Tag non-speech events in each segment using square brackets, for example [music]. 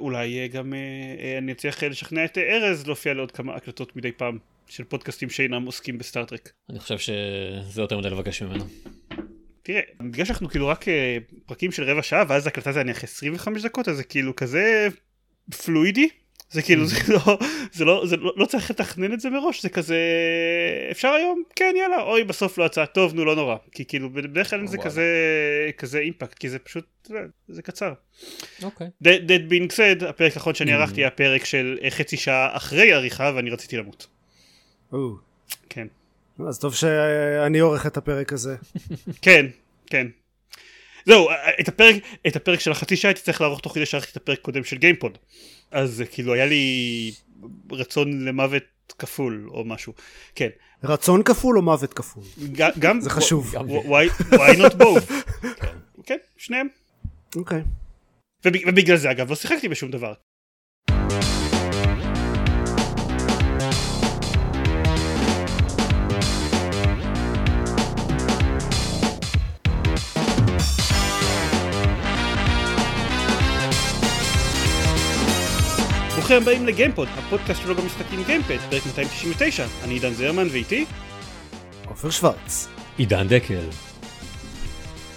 אולי גם אני אצליח לשכנע את ארז להופיע לעוד כמה הקלטות מדי פעם של פודקאסטים שאינם עוסקים בסטארטרק. אני חושב שזה יותר מדי לבקש ממנו. תראה, בגלל שאנחנו כאילו רק פרקים של רבע שעה ואז הקלטה זה נניח 25 דקות אז זה כאילו כזה פלואידי זה כאילו זה לא זה לא זה לא, לא צריך לתכנן את זה מראש זה כזה אפשר היום כן יאללה אוי בסוף לא יצא טוב נו לא נורא כי כאילו בדרך כלל זה כזה כזה אימפקט כי זה פשוט זה קצר. אוקיי. dead being said הפרק האחרון שאני ערכתי היה פרק של חצי שעה אחרי עריכה ואני רציתי למות. כן. אז טוב שאני עורך את הפרק הזה. [laughs] כן כן. זהו, את הפרק, את הפרק של החצי שעה הייתי צריך לערוך תוך כדי שערכתי את הפרק קודם של גיימפוד. אז כאילו היה לי רצון למוות כפול או משהו. כן. רצון כפול או מוות כפול? גם, זה חשוב. why, why not both? [laughs] כן, שניהם. אוקיי. ובגלל זה אגב לא שיחקתי בשום דבר. ברוכים הבאים לגיימפוד, הפודקאסט שלו במשחקים גיימפד, פרק 299, אני עידן זרמן ואיתי? עופר שוורץ. עידן דקל.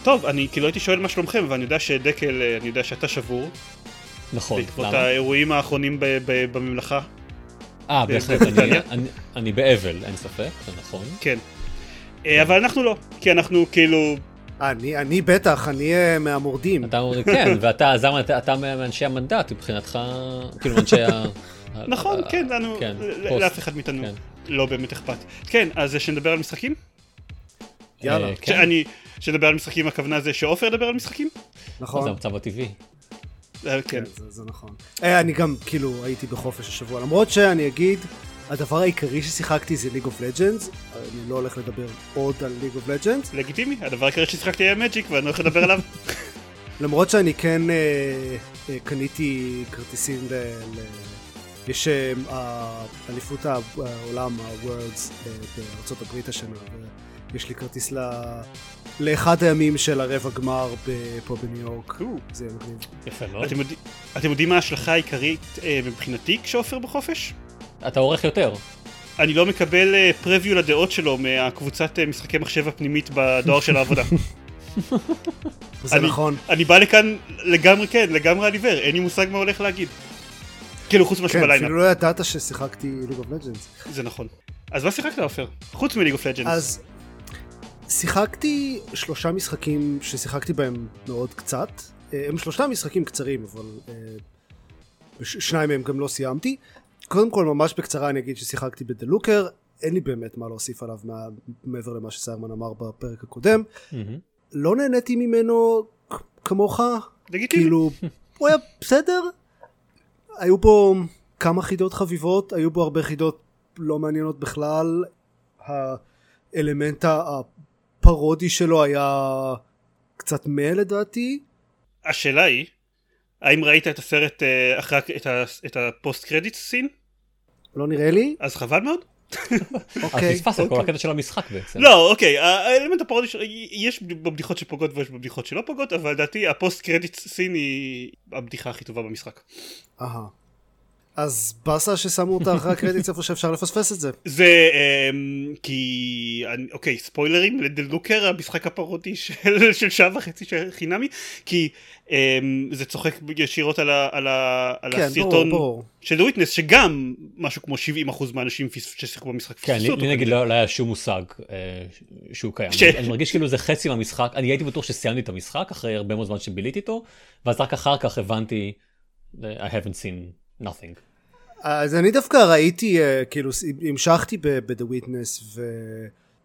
טוב, אני כאילו הייתי שואל מה שלומכם, ואני יודע שדקל, אני יודע שאתה שבור. נכון, בעקבות למה? האירועים האחרונים בממלכה. אה, בהחלט, אני באבל, אין ספק, זה נכון. כן. אה, אבל אנחנו לא, כי אנחנו כאילו... אני, אני בטח, אני uh, מהמורדים. אתה, כן, [laughs] ואתה זרמן, אתה, אתה מאנשי המנדט, מבחינתך, כאילו אנשי ה... [laughs] נכון, כן, לנו, כן, לאף אחד מאיתנו כן. לא באמת אכפת. כן, אז שנדבר על משחקים? יאללה. כן. שאני, שנדבר על משחקים הכוונה זה שעופר ידבר על משחקים? נכון. זה המצב הטבעי. כן, כן זה, זה נכון. אני גם, כאילו, הייתי בחופש השבוע, למרות שאני אגיד... הדבר העיקרי ששיחקתי זה League of Legends, אני לא הולך לדבר עוד על League of Legends. לגיטימי, הדבר העיקרי ששיחקתי היה Magic ואני הולך לדבר עליו. [laughs] למרות שאני כן אה, אה, קניתי כרטיסים ל... ל... יש אליפות העולם, ה-Worlds אה, בארצות הברית השנה, ויש לי כרטיס ל... לאחד הימים של הרבע גמר פה בניו יורק, זה מגניב. יפה מאוד. אתם יודעים מה ההשלכה העיקרית אה, מבחינתי כשעופר בחופש? אתה עורך יותר. אני לא מקבל פרביו לדעות שלו מהקבוצת משחקי מחשב הפנימית בדואר של העבודה. [laughs] זה נכון. אני בא לכאן לגמרי כן, לגמרי על עיוור, אין לי מושג מה הולך להגיד. כאילו חוץ משהו בלילה. כן, אפילו לא ידעת ששיחקתי League of Legends. זה נכון. אז מה שיחקת עופר? חוץ מ League of Legends. אז שיחקתי שלושה משחקים ששיחקתי בהם מאוד קצת. הם שלושה משחקים קצרים, אבל שניים מהם גם לא סיימתי. קודם כל ממש בקצרה אני אגיד ששיחקתי ב The Looker אין לי באמת מה להוסיף עליו מה, מעבר למה שסיירמן אמר בפרק הקודם. mm-hmm. לא נהניתי ממנו כמוך. לגיטימי. כאילו הוא היה בסדר. היו בו כמה חידות חביבות היו בו הרבה חידות לא מעניינות בכלל. האלמנט הפרודי שלו היה קצת מה לדעתי. השאלה היא האם ראית את הסרט אה, אחרי את הפוסט קרדיט סין? לא נראה לי. אז חבל מאוד. [laughs] אוקיי. פספסת כל אוקיי. הקטע של המשחק בעצם. לא אוקיי האלמנט הפרודי יש בבדיחות שפוגעות ויש בבדיחות שלא פוגעות אבל לדעתי ה post credit scene היא הבדיחה הכי טובה במשחק. אהה. אז באסה ששמו אותה אחרי ה credits איפה שאפשר לפספס את זה. זה אמ, כי אוקיי ספוילרים ל The Looker המשחק הפרודי של, של שעה וחצי של חינמי כי אמ, זה צוחק ישירות על, ה, על, ה, על כן, הסרטון ברור, ברור. של Witness שגם משהו כמו 70% מהאנשים ששיחקו במשחק כן, לי, לי נגיד לא, לא היה שום מושג אה, שהוא קיים. ש... אני, אני מרגיש כאילו זה חצי מהמשחק אני הייתי בטוח שסיימתי את המשחק אחרי הרבה מאוד זמן שביליתי איתו ואז רק אחר כך הבנתי I haven't seen nothing. אז אני דווקא ראיתי, uh, כאילו, המשכתי ב-The Witness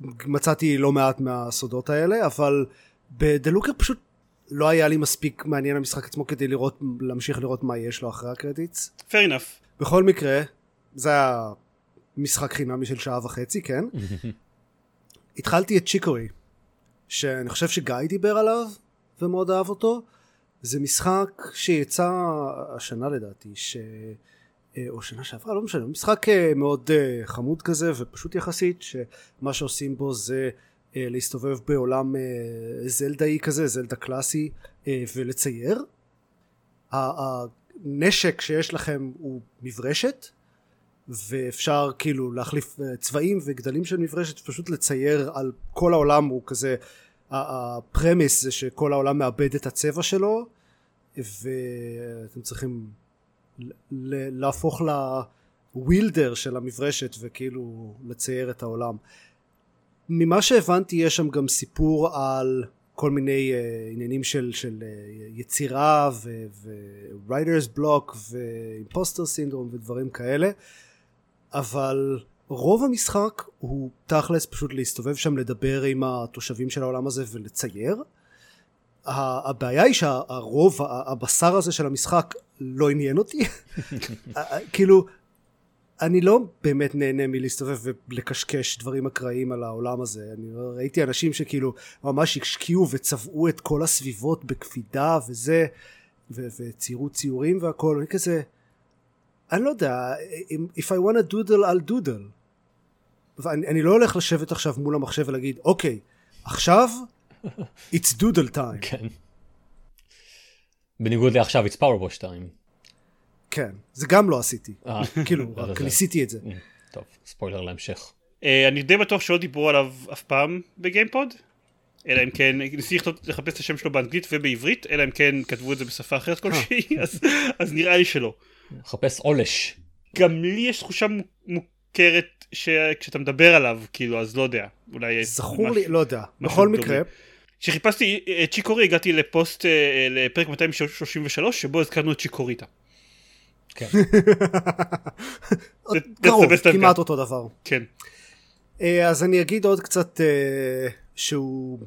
ומצאתי לא מעט מהסודות האלה, אבל ב-The Looker פשוט לא היה לי מספיק מעניין המשחק עצמו כדי לראות, להמשיך לראות מה יש לו אחרי הקרדיטס. fair enough. בכל מקרה, זה היה משחק חינמי של שעה וחצי, כן? [laughs] התחלתי את צ'יקורי, שאני חושב שגיא דיבר עליו ומאוד אהב אותו. זה משחק שיצא השנה לדעתי, ש... או שנה שעברה, לא משנה, משחק מאוד חמוד כזה ופשוט יחסית, שמה שעושים בו זה להסתובב בעולם זלדאי כזה, זלדה קלאסי, ולצייר. הנשק שיש לכם הוא מברשת ואפשר כאילו להחליף אה, צבעים וגדלים של מברשת פשוט לצייר על כל העולם הוא כזה ה premise זה שכל העולם מאבד את הצבע שלו ואתם צריכים להפוך ל wielder של המברשת וכאילו לצייר את העולם. ממה שהבנתי יש שם גם סיפור על כל מיני uh, עניינים של, של uh, יצירה ו-writer's block ואימפוסטר סינדרום ודברים כאלה אבל רוב המשחק הוא תכלס פשוט להסתובב שם לדבר עם התושבים של העולם הזה ולצייר. הבעיה היא שהרוב הבשר הזה של המשחק לא עניין אותי. [laughs] כאילו אני לא באמת נהנה מלהסתובב ולקשקש דברים אקראיים על העולם הזה. אני ראיתי אנשים שכאילו ממש השקיעו וצבעו את כל הסביבות בקפידה וזה וציירו ציורים והכל. אני כזה אני לא יודע if I want to doodle I'll doodle. ואני לא הולך לשבת עכשיו מול המחשב ולהגיד אוקיי עכשיו it's doodle time. [laughs] כן בניגוד לעכשיו it's power wash time כן, זה גם לא עשיתי. אה. כאילו, [laughs] רק ניסיתי את זה. אה, טוב, ספוילר להמשך. אה, אני די בטוח שלא דיברו עליו אף פעם בגיימפוד. אלא אם כן, ניסיתי לחפש את השם שלו באנגלית ובעברית, אלא אם כן כתבו את זה בשפה אחרת כלשהי, אז נראה לי שלא. חפש עולש. גם לי יש תחושה מוכרת שכשאתה מדבר עליו, כאילו, אז לא יודע, אולי... זכור לי, לא יודע, בכל מקרה. כשחיפשתי את צ'יקורי הגעתי לפוסט, לפרק 233, שבו הזכרנו את צ'יקוריטה. כן. קרוב, כמעט אותו דבר. כן. אה, אז אני אגיד עוד קצת אה, שהוא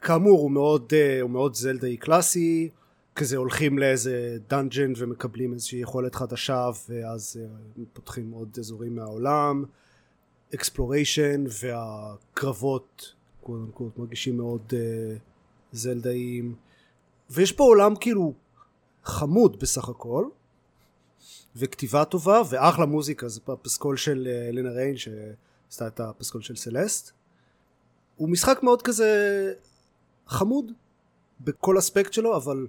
כאמור הוא מאוד, אה, הוא מאוד זלדאי קלאסי כזה הולכים לאיזה dungeon ומקבלים איזושהי יכולת חדשה ואז פותחים עוד אזורים מהעולם exploration והקרבות קודם מרגישים מאוד זלדאיים ויש פה עולם כאילו חמוד בסך הכל וכתיבה טובה ואחלה מוזיקה זה פסקול של אה, אלנה ריין שעשתה את הפסקול של סלסט. הוא משחק מאוד כזה חמוד בכל אספקט שלו אבל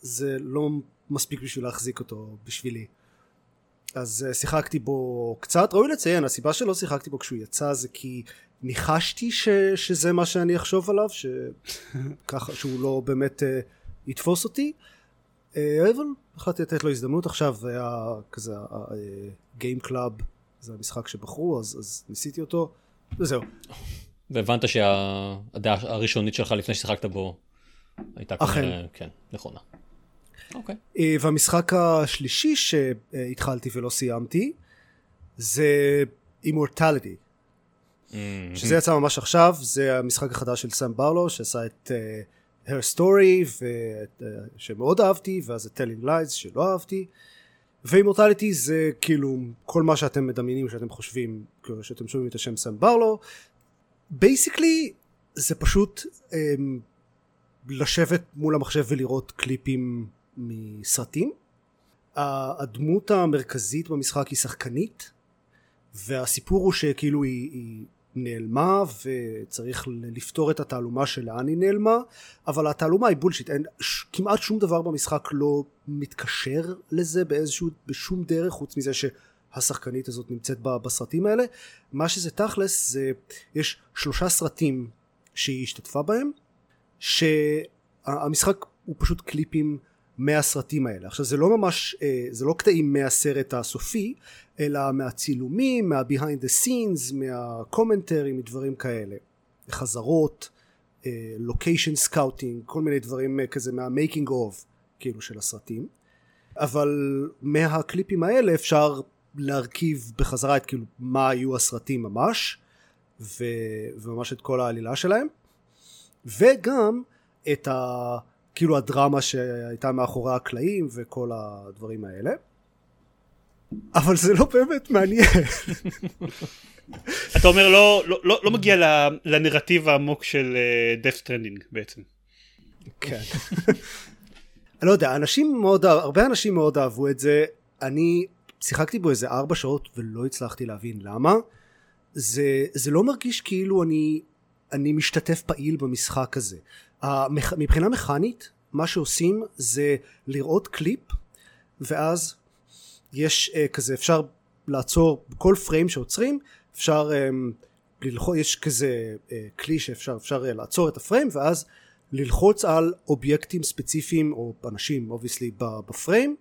זה לא מספיק בשביל להחזיק אותו בשבילי. אז אה, שיחקתי בו קצת. ראוי לציין הסיבה שלא שיחקתי בו כשהוא יצא זה כי ניחשתי ש, שזה מה שאני אחשוב עליו שככה שהוא לא באמת אה, יתפוס אותי אה, אבל החלטתי לתת לו הזדמנות עכשיו היה כזה game club זה המשחק שבחרו אז, אז ניסיתי אותו וזהו. והבנת שהדעה הראשונית שלך לפני ששיחקת בו הייתה כנראה כן נכונה. אוקיי. אה, והמשחק השלישי שהתחלתי ולא סיימתי זה Immortality. Mm-hmm. שזה יצא ממש עכשיו זה המשחק החדש של סם ברלו שעשה את אה, Her Story ו... שמאוד אהבתי ואז זה Telling Lies שלא אהבתי. ו Immortality זה כאילו כל מה שאתם מדמיינים שאתם חושבים שאתם שומעים את השם סם ברלו basically זה פשוט אמ, לשבת מול המחשב ולראות קליפים מסרטים. הדמות המרכזית במשחק היא שחקנית והסיפור הוא שכאילו היא, היא נעלמה וצריך לפתור את התעלומה של לאן היא נעלמה אבל התעלומה היא בולשיט אין ש, כמעט שום דבר במשחק לא מתקשר לזה באיזשהו בשום דרך חוץ מזה שהשחקנית הזאת נמצאת בסרטים האלה. מה שזה תכלס זה יש שלושה סרטים שהיא השתתפה בהם שהמשחק הוא פשוט קליפים מהסרטים האלה. עכשיו זה לא ממש, אה, זה לא קטעים מהסרט הסופי, אלא מהצילומים, מה- behind the scenes, מהקומנטרים, מדברים כאלה. חזרות, location אה, scouting, כל מיני דברים אה, כזה מה- making of, כאילו, של הסרטים. אבל מהקליפים האלה אפשר להרכיב בחזרה את כאילו מה היו הסרטים ממש. וממש את כל העלילה שלהם. וגם את ה... כאילו הדרמה שהייתה מאחורי הקלעים וכל הדברים האלה. אבל זה לא באמת מעניין. אתה אומר לא, לא, לא, לא מגיע לנרטיב העמוק של Death אה, Stranding בעצם. כן. אני לא יודע, אנשים מאוד, הרבה אנשים מאוד אהבו את זה. אני שיחקתי בו איזה ארבע שעות ולא הצלחתי להבין למה. זה, זה לא מרגיש כאילו אני, אני משתתף פעיל במשחק הזה. מבחינה מכנית מה שעושים זה לראות קליפ ואז יש אה, כזה אפשר לעצור כל פריים שעוצרים אפשר אממ, ללחוץ יש כזה אה, כלי שאפשר אפשר אה, לעצור את הפריים ואז ללחוץ על אובייקטים ספציפיים או אנשים obviously בפריים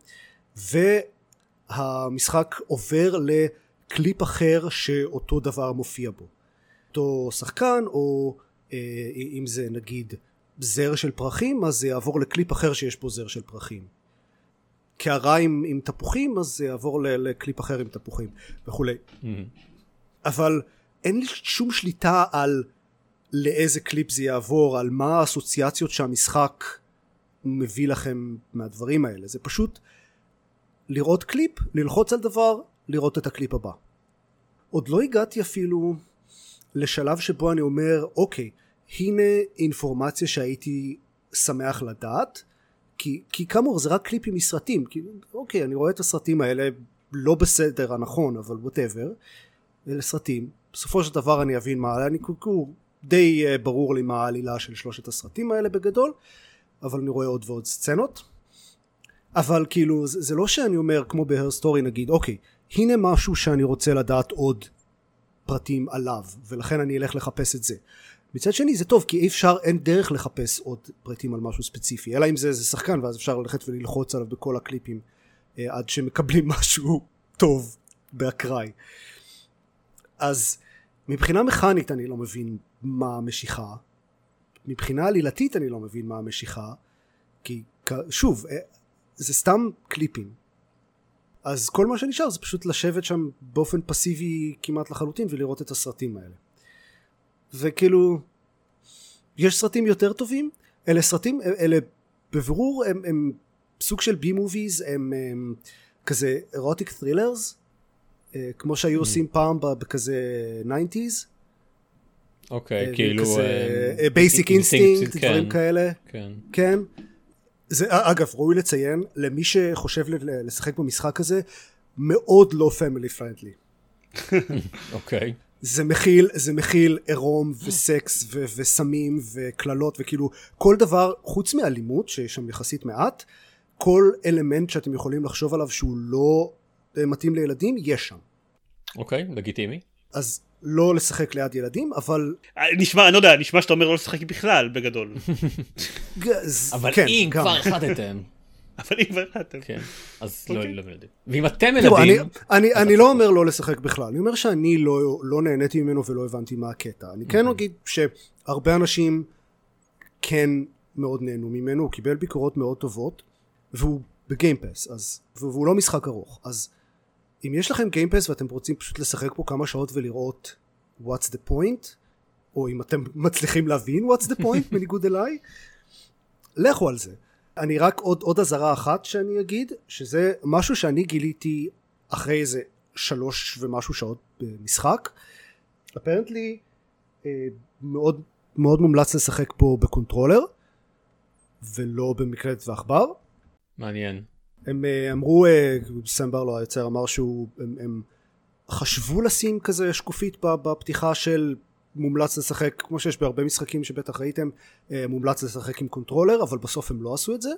והמשחק עובר לקליפ אחר שאותו דבר מופיע בו. אותו שחקן או אה, אם זה נגיד זר של פרחים אז זה יעבור לקליפ אחר שיש בו זר של פרחים. קערה עם, עם תפוחים אז זה יעבור לקליפ אחר עם תפוחים וכולי. Mm-hmm. אבל אין לי שום שליטה על לאיזה קליפ זה יעבור על מה האסוציאציות שהמשחק מביא לכם מהדברים האלה. זה פשוט לראות קליפ ללחוץ על דבר לראות את הקליפ הבא. עוד לא הגעתי אפילו לשלב שבו אני אומר אוקיי הנה אינפורמציה שהייתי שמח לדעת כי, כי כאמור זה רק קליפים מסרטים כי אוקיי אני רואה את הסרטים האלה לא בסדר הנכון אבל whatever אלה סרטים. בסופו של דבר אני אבין מה אני קוקו די uh, ברור לי מה העלילה של שלושת הסרטים האלה בגדול אבל אני רואה עוד ועוד סצנות. אבל כאילו זה, זה לא שאני אומר כמו בהר סטורי נגיד אוקיי הנה משהו שאני רוצה לדעת עוד פרטים עליו ולכן אני אלך לחפש את זה מצד שני זה טוב כי אי אפשר אין דרך לחפש עוד פרטים על משהו ספציפי. אלא אם זה איזה שחקן ואז אפשר ללכת וללחוץ עליו בכל הקליפים אה, עד שמקבלים [laughs] משהו טוב באקראי. אז מבחינה מכנית אני לא מבין מה המשיכה. מבחינה עלילתית אני לא מבין מה המשיכה כי שוב אה, זה סתם קליפים. אז כל מה שנשאר זה פשוט לשבת שם באופן פסיבי כמעט לחלוטין ולראות את הסרטים האלה וכאילו יש סרטים יותר טובים אלה סרטים אלה בבירור הם, הם סוג של B movies הם, הם כזה erotic thrillers אה, כמו שהיו mm. עושים פעם בכזה 90's אוקיי כאילו Basic Instinct אה, דברים כאלה כן כן זה אגב ראוי לציין למי שחושב לשחק במשחק הזה מאוד לא family friendly. [laughs] אוקיי. זה מכיל זה מכיל עירום וסקס ו- וסמים וקללות וכאילו כל דבר חוץ מאלימות שיש שם יחסית מעט כל אלמנט שאתם יכולים לחשוב עליו שהוא לא אה, מתאים לילדים יש שם. אוקיי לגיטימי. אז לא לשחק ליד ילדים אבל אה, נשמע אני לא יודע נשמע שאתה אומר לא לשחק בכלל בגדול. [laughs] אבל כן, אם כבר החלטתם. אבל אם כבר החלטתם. כן, אז לא ילדים. לא ואם אתם ילדים... אני לא אומר לא לשחק בכלל, אני אומר שאני לא, לא נהניתי ממנו ולא הבנתי מה הקטע. אני כן אגיד שהרבה אנשים כן מאוד נהנו ממנו, הוא קיבל ביקורות מאוד טובות, והוא בגיימפס, והוא לא משחק ארוך, אז אם יש לכם גיימפס ואתם רוצים פשוט לשחק פה כמה שעות ולראות what's the point או אם אתם [laughs] מצליחים להבין what's the point בניגוד אליי לכו על זה אני רק עוד עוד אזהרה אחת שאני אגיד שזה משהו שאני גיליתי אחרי איזה שלוש ומשהו שעות במשחק. apparently אה, מאוד מאוד מומלץ לשחק פה בקונטרולר ולא במקלדת ועכבר. מעניין. הם אה, אמרו, אה, סם ברלו היוצר אמר שהוא, הם, הם חשבו לשים כזה שקופית בפתיחה של מומלץ לשחק, כמו שיש בהרבה משחקים שבטח ראיתם, אה, מומלץ לשחק עם קונטרולר, אבל בסוף הם לא עשו את זה,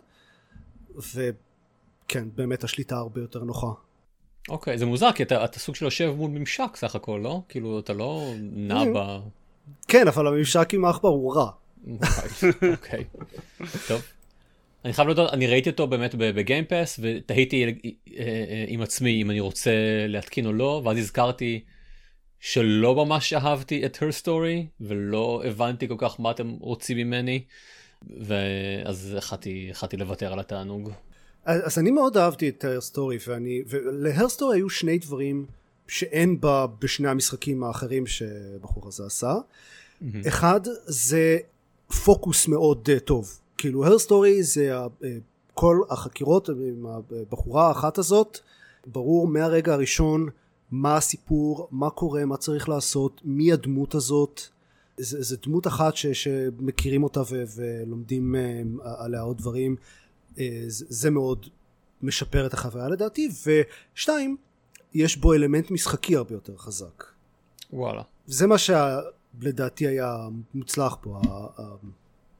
וכן, באמת השליטה הרבה יותר נוחה. אוקיי, זה מוזר, כי אתה, אתה סוג של יושב מול ממשק סך הכל, לא? כאילו, אתה לא נע ב... כן, אבל הממשק עם העכבר הוא רע. אוקיי, טוב. אני חייב להודות, אני ראיתי אותו באמת בגיימפס ותהיתי אה, אה, עם עצמי אם אני רוצה להתקין או לא, ואז הזכרתי שלא ממש אהבתי את her story ולא הבנתי כל כך מה אתם רוצים ממני, ואז החלטתי לוותר על התענוג. אז אני מאוד אהבתי את her story ואני, ול-her story היו שני דברים שאין בה בשני המשחקים האחרים שבחור הזה עשה. Mm-hmm. אחד זה פוקוס מאוד uh, טוב כאילו הר סטורי זה אה, כל החקירות עם הבחורה האחת הזאת ברור מהרגע הראשון מה הסיפור מה קורה מה צריך לעשות מי הדמות הזאת. זה דמות אחת ש, שמכירים אותה ו, ולומדים אה, עליה עוד דברים. אה, זה, זה מאוד משפר את החוויה לדעתי. ושתיים יש בו אלמנט משחקי הרבה יותר חזק. וואלה. זה מה שלדעתי היה מוצלח פה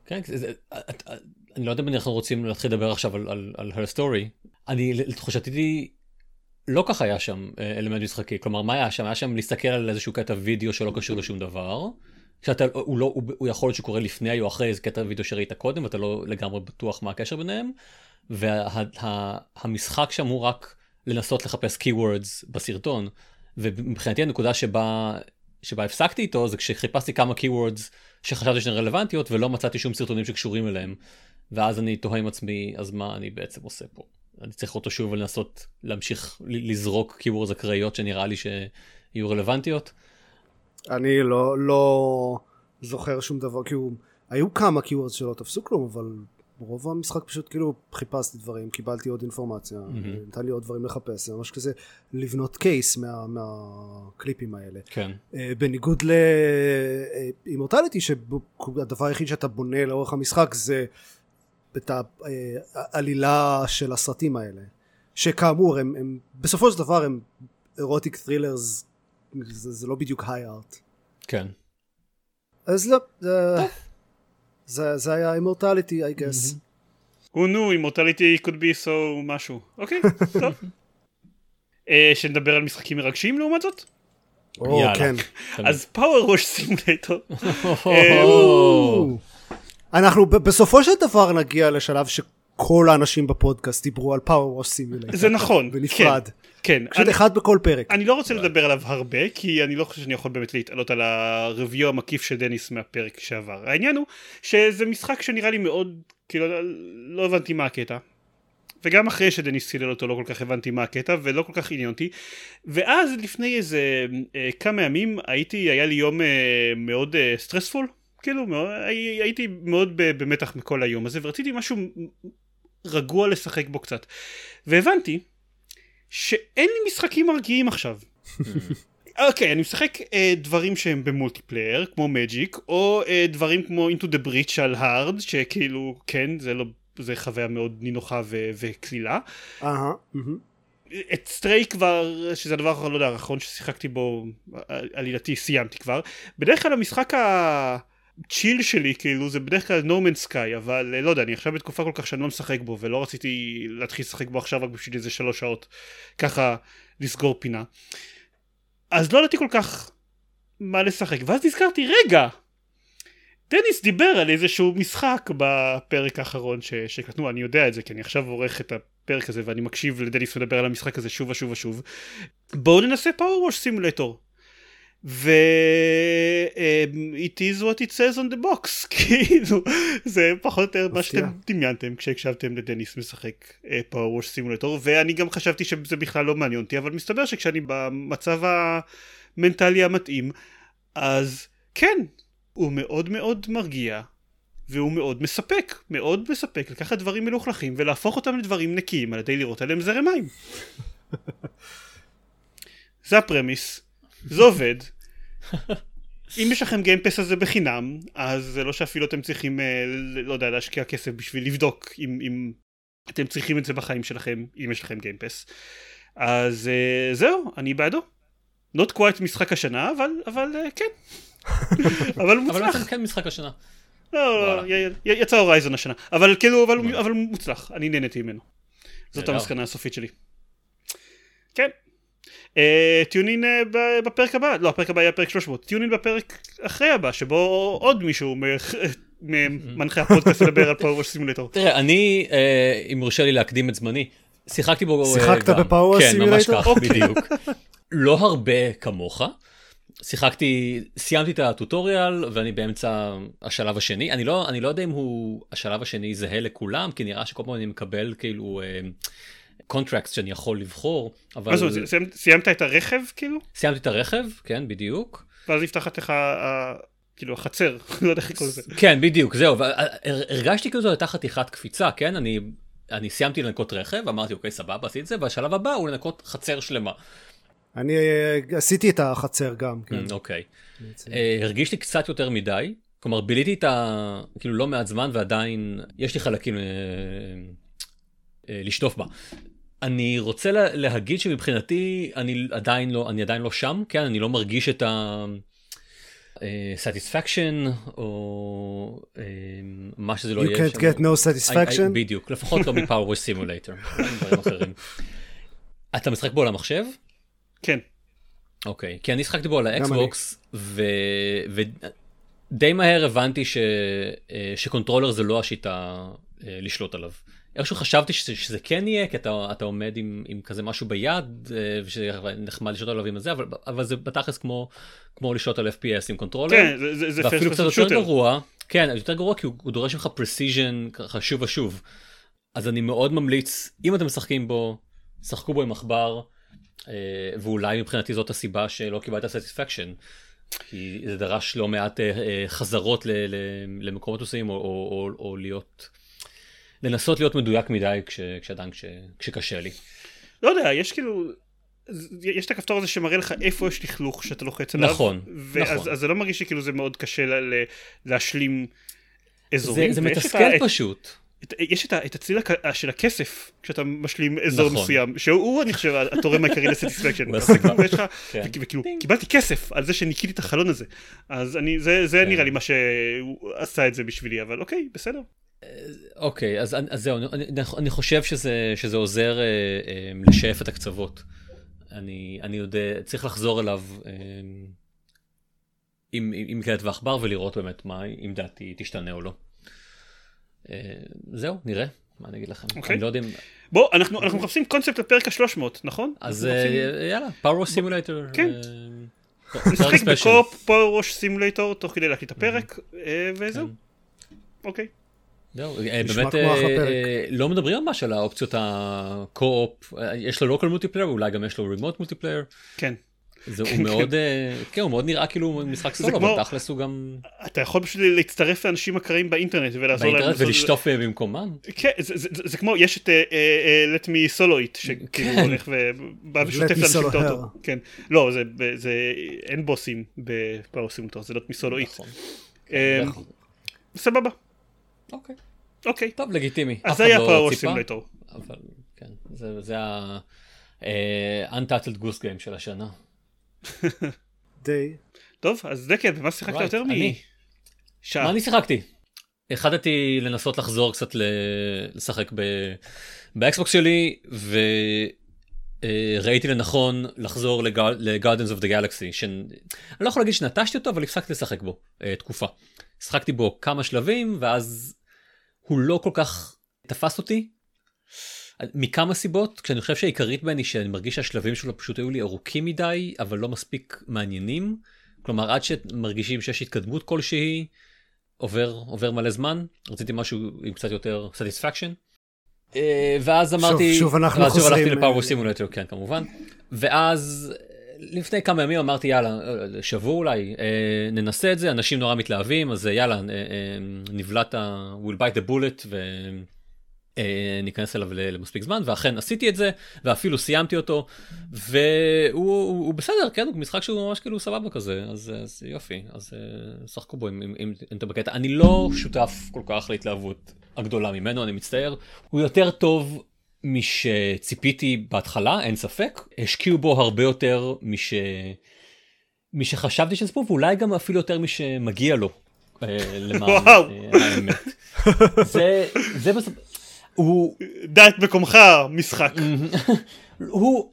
כן, זה, אני לא יודע אם אנחנו רוצים להתחיל לדבר עכשיו על, על, על her story. אני, לתחושתי, לא כך היה שם אה, אלמנט משחקי. כלומר, מה היה שם? היה שם להסתכל על איזשהו קטע וידאו שלא קשור לשום דבר. שאתה, הוא, לא, הוא, הוא יכול להיות שקורה לפני או אחרי איזה קטע וידאו שראית קודם, ואתה לא לגמרי בטוח מה הקשר ביניהם. והמשחק וה, שם הוא רק לנסות לחפש keywords בסרטון. ומבחינתי הנקודה שבה, שבה הפסקתי איתו זה כשחיפשתי כמה keywords שחשבתי שהן רלוונטיות ולא מצאתי שום סרטונים שקשורים אליהם. ואז אני תוהה עם עצמי, אז מה אני בעצם עושה פה? אני צריך אותו שוב ולנסות להמשיך לזרוק keywords אקראיות שנראה לי שיהיו רלוונטיות. אני לא, לא זוכר שום דבר, כאילו, היו כמה keywords שלא תפסו כלום, אבל רוב המשחק פשוט כאילו חיפשתי דברים, קיבלתי עוד אינפורמציה, mm-hmm. נתן לי עוד דברים לחפש, זה ממש כזה לבנות קייס מה, מהקליפים האלה. כן. Uh, בניגוד לאימורטליטי, שהדבר היחיד שאתה בונה לאורך המשחק זה את העלילה של הסרטים האלה, שכאמור הם, הם בסופו של דבר הם אירוטיק ת'רילרס, זה, זה לא בדיוק היי ארט. כן. אז לא, זה... זה, זה היה אימורטליטי, I guess. הוא נו, אימורטליטי could be so משהו. אוקיי, [laughs] טוב. אה, שנדבר על משחקים מרגשים לעומת זאת? או, כן. אז פאוור ראש סימולטור. אנחנו בסופו של דבר נגיע לשלב שכל האנשים בפודקאסט דיברו על פאוור ראש סימולטור. זה נכון, בנפרד. כן. כן. פשוט אני, אחד בכל פרק. אני לא רוצה לדבר עליו הרבה, כי אני לא חושב שאני יכול באמת להתעלות על ה review המקיף של דניס מהפרק שעבר. העניין הוא שזה משחק שנראה לי מאוד, כאילו, לא הבנתי מה הקטע. וגם אחרי שדניס צילל אותו לא כל כך הבנתי מה הקטע ולא כל כך עניין אותי ואז לפני איזה אה, כמה ימים הייתי היה לי יום אה, מאוד אה, stressful כאילו הייתי מאוד במתח מכל היום הזה ורציתי משהו רגוע לשחק בו קצת והבנתי שאין לי משחקים מרגיעים עכשיו. [laughs] אוקיי, okay, אני משחק אה, דברים שהם ב multiplayer, כמו מג'יק, או אה, דברים כמו Into the Breach על hard, שכאילו, כן, זה לא, זה חוויה מאוד נינוחה וקלילה. אהה. את Stray כבר, שזה הדבר, לא יודע, האחרון ששיחקתי בו, עלילתי, סיימתי כבר. בדרך כלל המשחק ה... הצ'יל שלי כאילו זה בדרך כלל נורמן סקאי אבל אה, לא יודע אני עכשיו בתקופה כל כך שאני לא משחק בו ולא רציתי להתחיל לשחק בו עכשיו רק בשביל איזה שלוש שעות ככה לסגור פינה. אז לא ידעתי כל כך מה לשחק ואז נזכרתי רגע דניס דיבר על איזשהו משחק בפרק האחרון ש... שקטנו אני יודע את זה כי אני עכשיו עורך את הפרק הזה ואני מקשיב לדניס מדבר על המשחק הזה שוב ושוב ושוב. בואו ננסה פאוור ווש סימולטור ו... it is what it says on the box, [laughs] כאילו, זה פחות או יותר מה שאתם דמיינתם כשהקשבתם לדניס משחק פאוור ווש סימולטור, ואני גם חשבתי שזה בכלל לא מעניין אותי, אבל מסתבר שכשאני במצב המנטלי המתאים, אז כן, הוא מאוד מאוד מרגיע, והוא מאוד מספק, מאוד מספק לקחת דברים מלוכלכים ולהפוך אותם לדברים נקיים על ידי לראות עליהם זרם מים. [laughs] זה הפרמיס. זה עובד. אם יש לכם גיימפס הזה בחינם, אז זה לא שאפילו אתם צריכים, אה, לא יודע, להשקיע כסף בשביל לבדוק אם, אם אתם צריכים את זה בחיים שלכם, אם יש לכם גיימפס. אז אה, זהו, אני בעדו. not quite משחק השנה, אבל, אבל אה, כן. [laughs] אבל מוצלח. אבל בעצם כן משחק השנה. לא, לא, יצא הורייזון השנה. אבל כאילו, אבל, אבל מוצלח, אני נהניתי ממנו. זאת המסקנה הסופית שלי. כן, tune in אה, אה, בפרק הבא, לא הפרק הבא יהיה פרק 300, tune in בפרק אחרי הבא שבו עוד מישהו ממנחה הפודקאסט לדבר על PowerWash Simulator. תראה אני אה, אם יורשה לי להקדים את זמני שיחקתי בו שיחקת ב PowerWash Simulator? כן ממש כך אוקיי. בדיוק. לא הרבה כמוך. שיחקתי סיימתי את ה tutorial ואני באמצע השלב השני אני לא אני לא יודע אם הוא השלב השני זהה לכולם כי נראה שכל פעם אני מקבל כאילו. contract שאני יכול לבחור, אבל... מה זאת אומרת, סיימת את הרכב כאילו? סיימתי את הרכב, כן, בדיוק. ואז נפתחת לך, כאילו, החצר, [laughs] לא יודע איך לקרוא לזה. כן, בדיוק, זהו, הרגשתי כאילו זו הייתה חתיכת קפיצה, כן, אני... אני סיימתי לנקות רכב, אמרתי אוקיי סבבה עשיתי את זה, והשלב הבא הוא לנקות חצר שלמה. אני אה, עשיתי את החצר גם, כן. Mm, אוקיי. אה, הרגיש לי קצת יותר מדי, כלומר ביליתי את ה... כאילו לא מעט זמן ועדיין יש לי חלקים אה, לשטוף בה. אני רוצה לה, להגיד שמבחינתי אני עדיין לא אני עדיין לא שם כן אני לא מרגיש את ה... satisfaction או אה, מה שזה לא יהיה. You can't get no satisfaction. בדיוק, לפחות לא מ PowerWash Simulator, [laughs] דברים אחרים. אתה משחק בו על המחשב? כן. אוקיי, okay. כי אני שחקתי בו על האקסבוקס, ודי מהר הבנתי ש... שקונטרולר זה לא השיטה לשלוט עליו. איכשהו חשבתי שזה, שזה כן יהיה, כי אתה, אתה עומד עם, עם כזה משהו ביד, ושנחמד לשלוט עליו עם זה, אבל, אבל זה בתכלס כמו, כמו לשלוט על FPS עם קונטרולר. כן, זה, זה, זה ואפילו קצת יותר גרוע, כן, יותר גרוע כי הוא, הוא דורש ממך precision ככה שוב ושוב. אז אני מאוד ממליץ, אם אתם משחקים בו, שחקו בו עם עכבר, ואולי מבחינתי זאת הסיבה שלא קיבלת satisfaction. כי זה דרש לא מעט חזרות למקומות מסוימים, או, או, או, או להיות... לנסות להיות מדויק מדי כש, כשעדיין כש, כשקשה לי. לא יודע, יש כאילו, יש את הכפתור הזה שמראה לך איפה יש לכלוך שאתה לוחץ עליו. נכון, ואז, נכון. אז זה לא מרגיש שכאילו זה מאוד קשה לה, להשלים אזורים. זה, זה מתסכל את, פשוט. את, יש את, את הצליל של הכסף כשאתה משלים אזור נכון. מסוים, שהוא אני חושב התורם העיקרי לסטיספקשן. [laughs] כן. וכאילו קיבלתי כסף על זה שניקיתי את החלון הזה. אז אני, זה, זה כן. נראה לי מה שעשה את זה בשבילי, אבל אוקיי, בסדר. אוקיי, אז, אז זהו, אני, אני חושב שזה, שזה עוזר אה, אה, לשאף את הקצוות. אני, אני יודע, צריך לחזור אליו אה, עם, עם, עם כלת ועכבר ולראות באמת מה, אם דעתי תשתנה או לא. אה, זהו, נראה, מה אני אגיד לכם. אוקיי. אני לא יודע אם... בוא, אנחנו, אנחנו מחפשים קונספט לפרק ה-300, נכון? אז מחפשים- אה, יאללה, PowerWash Simulator. כן. [laughs] נשחק ב co-op PowerWash Simulator תוך כדי להקליט את הפרק, אה, וזהו. כן. אוקיי. זהו, אה, באמת אה, לא מדברים ממש על האופציות ה co-op, יש לו local multiplayer, אולי גם יש לו remote multiplayer. כן. זה הוא כן, מאוד, אה, כן, הוא מאוד נראה כאילו משחק סולו, אבל תכלס הוא גם אתה יכול פשוט להצטרף לאנשים אקראיים באינטרנט ולעזור להם. באינטרנט ולשטוף במקומם. כן, זה- זה זה- זה כמו, יש את let me solo it, שכאילו כן. הולך ובא ושוטף לאנשים את האוטו. כן. לא, זה- זה אין בוסים בפאוור סימולטור, זה let me solo it. נכון. אה, נכון. סבבה, אוקיי, אוקיי. טוב, לגיטימי. אז זה היה פאוור סימולטור. אבל כן, זה- זה ה... אה, Untitled Goose Game של השנה. [laughs] די. טוב, אז דקל, במה שיחקת Right, יותר אני. משעה? מה אני שיחקתי? החלטתי לנסות לחזור קצת לשחק ב... באקסבוקס שלי, וראיתי לנכון לחזור ל-Guardians of the Galaxy, שאני לא יכול להגיד שנטשתי אותו, אבל הפסקתי לשחק בו אה, תקופה. שחקתי בו כמה שלבים, ואז הוא לא כל כך תפס אותי. מכמה סיבות, כשאני חושב שהעיקרית בהן היא שאני מרגיש שהשלבים שלו פשוט היו לי ארוכים מדי, אבל לא מספיק מעניינים. כלומר, עד שמרגישים שיש התקדמות כלשהי, עובר, עובר מלא זמן, רציתי משהו עם קצת יותר satisfaction. אה, ואז אמרתי, שוב אנחנו ואז שוב חוזרים, הלכתי לפאוור סימולטור, כן כמובן, ואז לפני כמה ימים אמרתי יאללה, אה, שבוע אולי, אה, ננסה את זה, אנשים נורא מתלהבים, אז אה, יאללה, אה, אה, נבלע we'll bite the bullet וניכנס אליו ל- למספיק זמן, ואכן עשיתי את זה, ואפילו סיימתי אותו, והוא הוא, הוא בסדר, כן, הוא משחק שהוא ממש כאילו סבבה כזה, אז, אז יופי, אז אה, שחקו בו אם, אם, אם, אם אתה בקטע. אני לא שותף כל כך להתלהבות הגדולה ממנו, אני מצטער. הוא יותר טוב משציפיתי בהתחלה, אין ספק. השקיעו בו הרבה יותר מש... משחשבתי שזה פה, ואולי גם אפילו יותר משמגיע לו. אה, למען. אה, האמת. זה, זה בסוף... הוא, דע את מקומך, משחק. [laughs] הוא...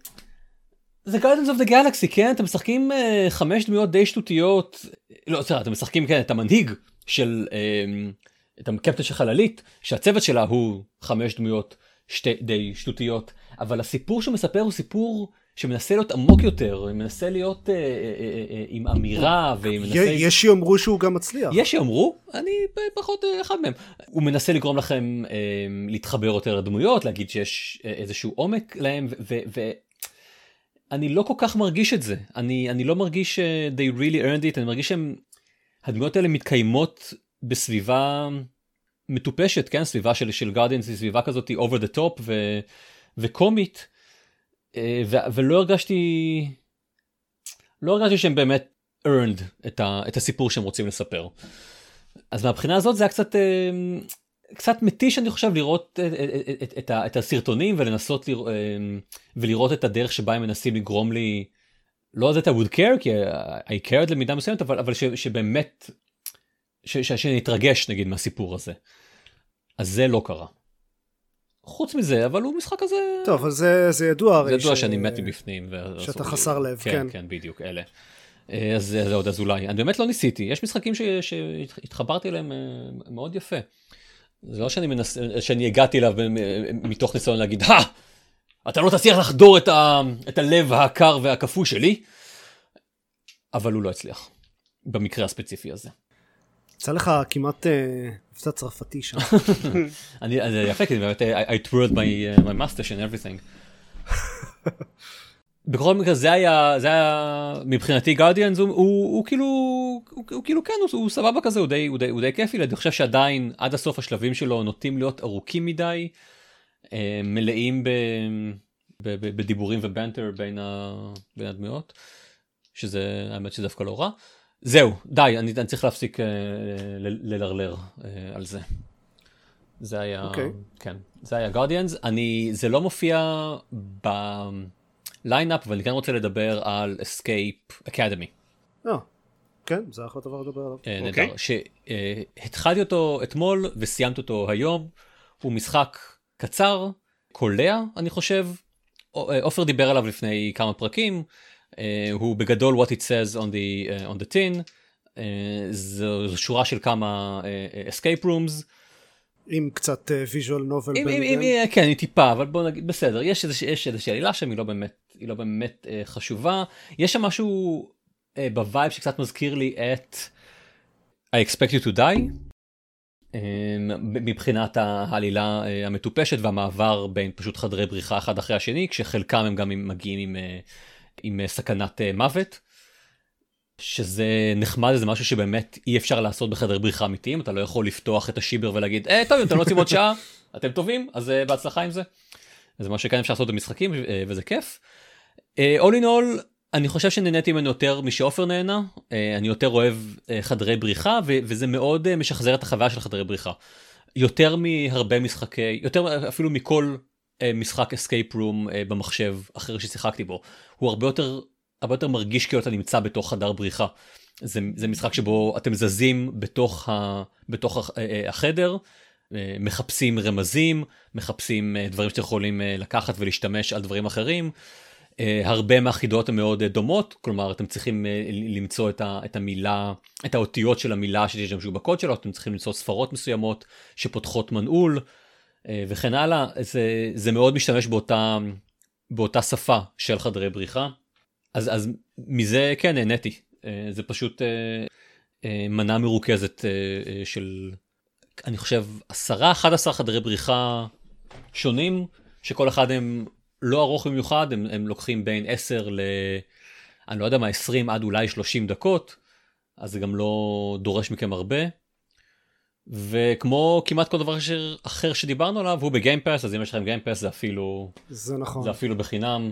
זה Guardians of the Galaxy, כן? אתם משחקים uh, חמש דמויות די שטותיות. לא, סליחה, אתם משחקים, כן, את המנהיג של... Um, את הקפטן של חללית, שהצוות שלה הוא חמש דמויות שתי, די שטותיות, אבל הסיפור שהוא מספר הוא סיפור שמנסה להיות עמוק יותר, מנסה להיות uh, uh, uh, uh, עם אמירה, ומנסה... י- יש שיאמרו שהוא גם מצליח. יש שיאמרו, אני פחות אה, אחד מהם. הוא מנסה לגרום לכם אה, להתחבר יותר לדמויות, להגיד שיש אה, איזשהו עומק להם, ואני לא כל כך מרגיש את זה. אני, אני לא מרגיש ש- they really earned it, אני מרגיש שהדמויות האלה מתקיימות בסביבה מטופשת, כן? סביבה של, של גרדיאנס היא סביבה כזאת over the top ו, וקומית, אה, ו, ולא הרגשתי, לא הרגשתי שהם באמת earned את, ה, את הסיפור שהם רוצים לספר. אז מהבחינה הזאת זה היה קצת אה, קצת מתיש אני חושב לראות את, את, את, את, את הסרטונים ולנסות לראות, ולראות את הדרך שבה הם מנסים לגרום לי לא that I would care, כי I cared למידה מסוימת, אבל, אבל ש, שבאמת, ש, ש, שנתרגש נגיד מהסיפור הזה. אז זה לא קרה. חוץ מזה, אבל הוא משחק כזה... טוב, אבל זה, זה ידוע הרי. זה ידוע ש... שאני מת מבפנים. שאתה חסר לב, כן. כן, כן, בדיוק, אלה. אז זה עוד אזולאי. אני באמת לא ניסיתי, יש משחקים ש... שהתחברתי אליהם אה, מאוד יפה. זה לא שאני, מנס... שאני הגעתי אליו מתוך ניסיון להגיד, הא! אתה לא תצליח לחדור את, ה... את הלב הקר והקפוא שלי, אבל הוא לא הצליח, במקרה הספציפי הזה. יצא לך כמעט אה, מבצע צרפתי שם. [laughs] אני, זה יפה, כי באמת, I, I twirled my, uh, my mustache and everything. [laughs] בכל מקרה זה היה זה היה מבחינתי גרדיאנס הוא, הוא, הוא כאילו הוא, הוא כאילו כן הוא, הוא סבבה כזה הוא די, הוא, די, הוא די כיפי אני חושב שעדיין עד הסוף השלבים שלו נוטים להיות ארוכים מדי אה, מלאים ב, ב, ב, בדיבורים ובנטר בין, ה, בין הדמויות שזה האמת שזה דווקא לא רע. זהו די אני, אני צריך להפסיק אה, ללרלר אה, על זה. זה היה okay. אוקיי. כן זה היה Guardians אני זה לא מופיע ב... lineup ואני כן רוצה לדבר על Escape Academy. אה, כן, זה אחלה דבר לדבר עליו. אה, נהדר, אוקיי. שהתחלתי אותו אתמול וסיימתי אותו היום. הוא משחק קצר, קולע אני חושב. עופר דיבר עליו לפני כמה פרקים. הוא בגדול what it says on the, uh, on the tin. זו שורה של כמה escape rooms. עם קצת visual novel. כן, היא טיפה, אבל בוא נגיד, בסדר, יש איזושהי עלילה שם, היא לא באמת היא לא באמת אה, חשובה. יש שם משהו אה, ב vibe שקצת מזכיר לי את I expect you to die. אה, מבחינת העלילה אה, המטופשת והמעבר בין פשוט חדרי בריחה אחד אחרי השני, כשחלקם הם גם מגיעים עם, אה, עם uh, סכנת uh, מוות. שזה נחמד זה משהו שבאמת אי אפשר לעשות בחדר בריחה אמיתיים אתה לא יכול לפתוח את השיבר ולהגיד אה טוב אתם לא רוצים עוד שעה [laughs] אתם טובים אז uh, בהצלחה עם זה. זה מה שכן אפשר לעשות במשחקים uh, וזה כיף. אה, all in all אני חושב שנהניתי ממנו יותר משעופר נהנה uh, אני יותר אוהב uh, חדרי בריחה ו- וזה מאוד uh, משחזר את החוויה של חדרי בריחה. יותר מהרבה משחקי יותר אפילו מכל משחק אסקייפ רום uh, במחשב אחר ששיחקתי בו הוא הרבה יותר הרבה יותר מרגיש כאילו אתה נמצא בתוך חדר בריחה. זה, זה משחק שבו אתם זזים בתוך, ה, בתוך החדר מחפשים רמזים מחפשים דברים שאתם יכולים לקחת ולהשתמש על דברים אחרים. הרבה מהחידות הן מאוד דומות, כלומר אתם צריכים למצוא את, ה, את המילה, את האותיות של המילה שתשתמשו בקוד שלו, אתם צריכים למצוא ספרות מסוימות שפותחות מנעול וכן הלאה, זה, זה מאוד משתמש באותה, באותה שפה של חדרי בריחה, אז, אז מזה כן נהניתי, uh, זה פשוט uh, מנה מרוכזת של, אני חושב, 10-11 חדרי בריחה שונים, שכל אחד הם לא ארוך במיוחד, הם, הם לוקחים בין 10 ל... אני לא יודע מה, 20 עד אולי 30 דקות, אז זה גם לא דורש מכם הרבה. וכמו כמעט כל דבר אחר שדיברנו עליו, הוא בגיימפס, אז אם יש לכם גיימפס זה אפילו... זה נכון. זה אפילו בחינם.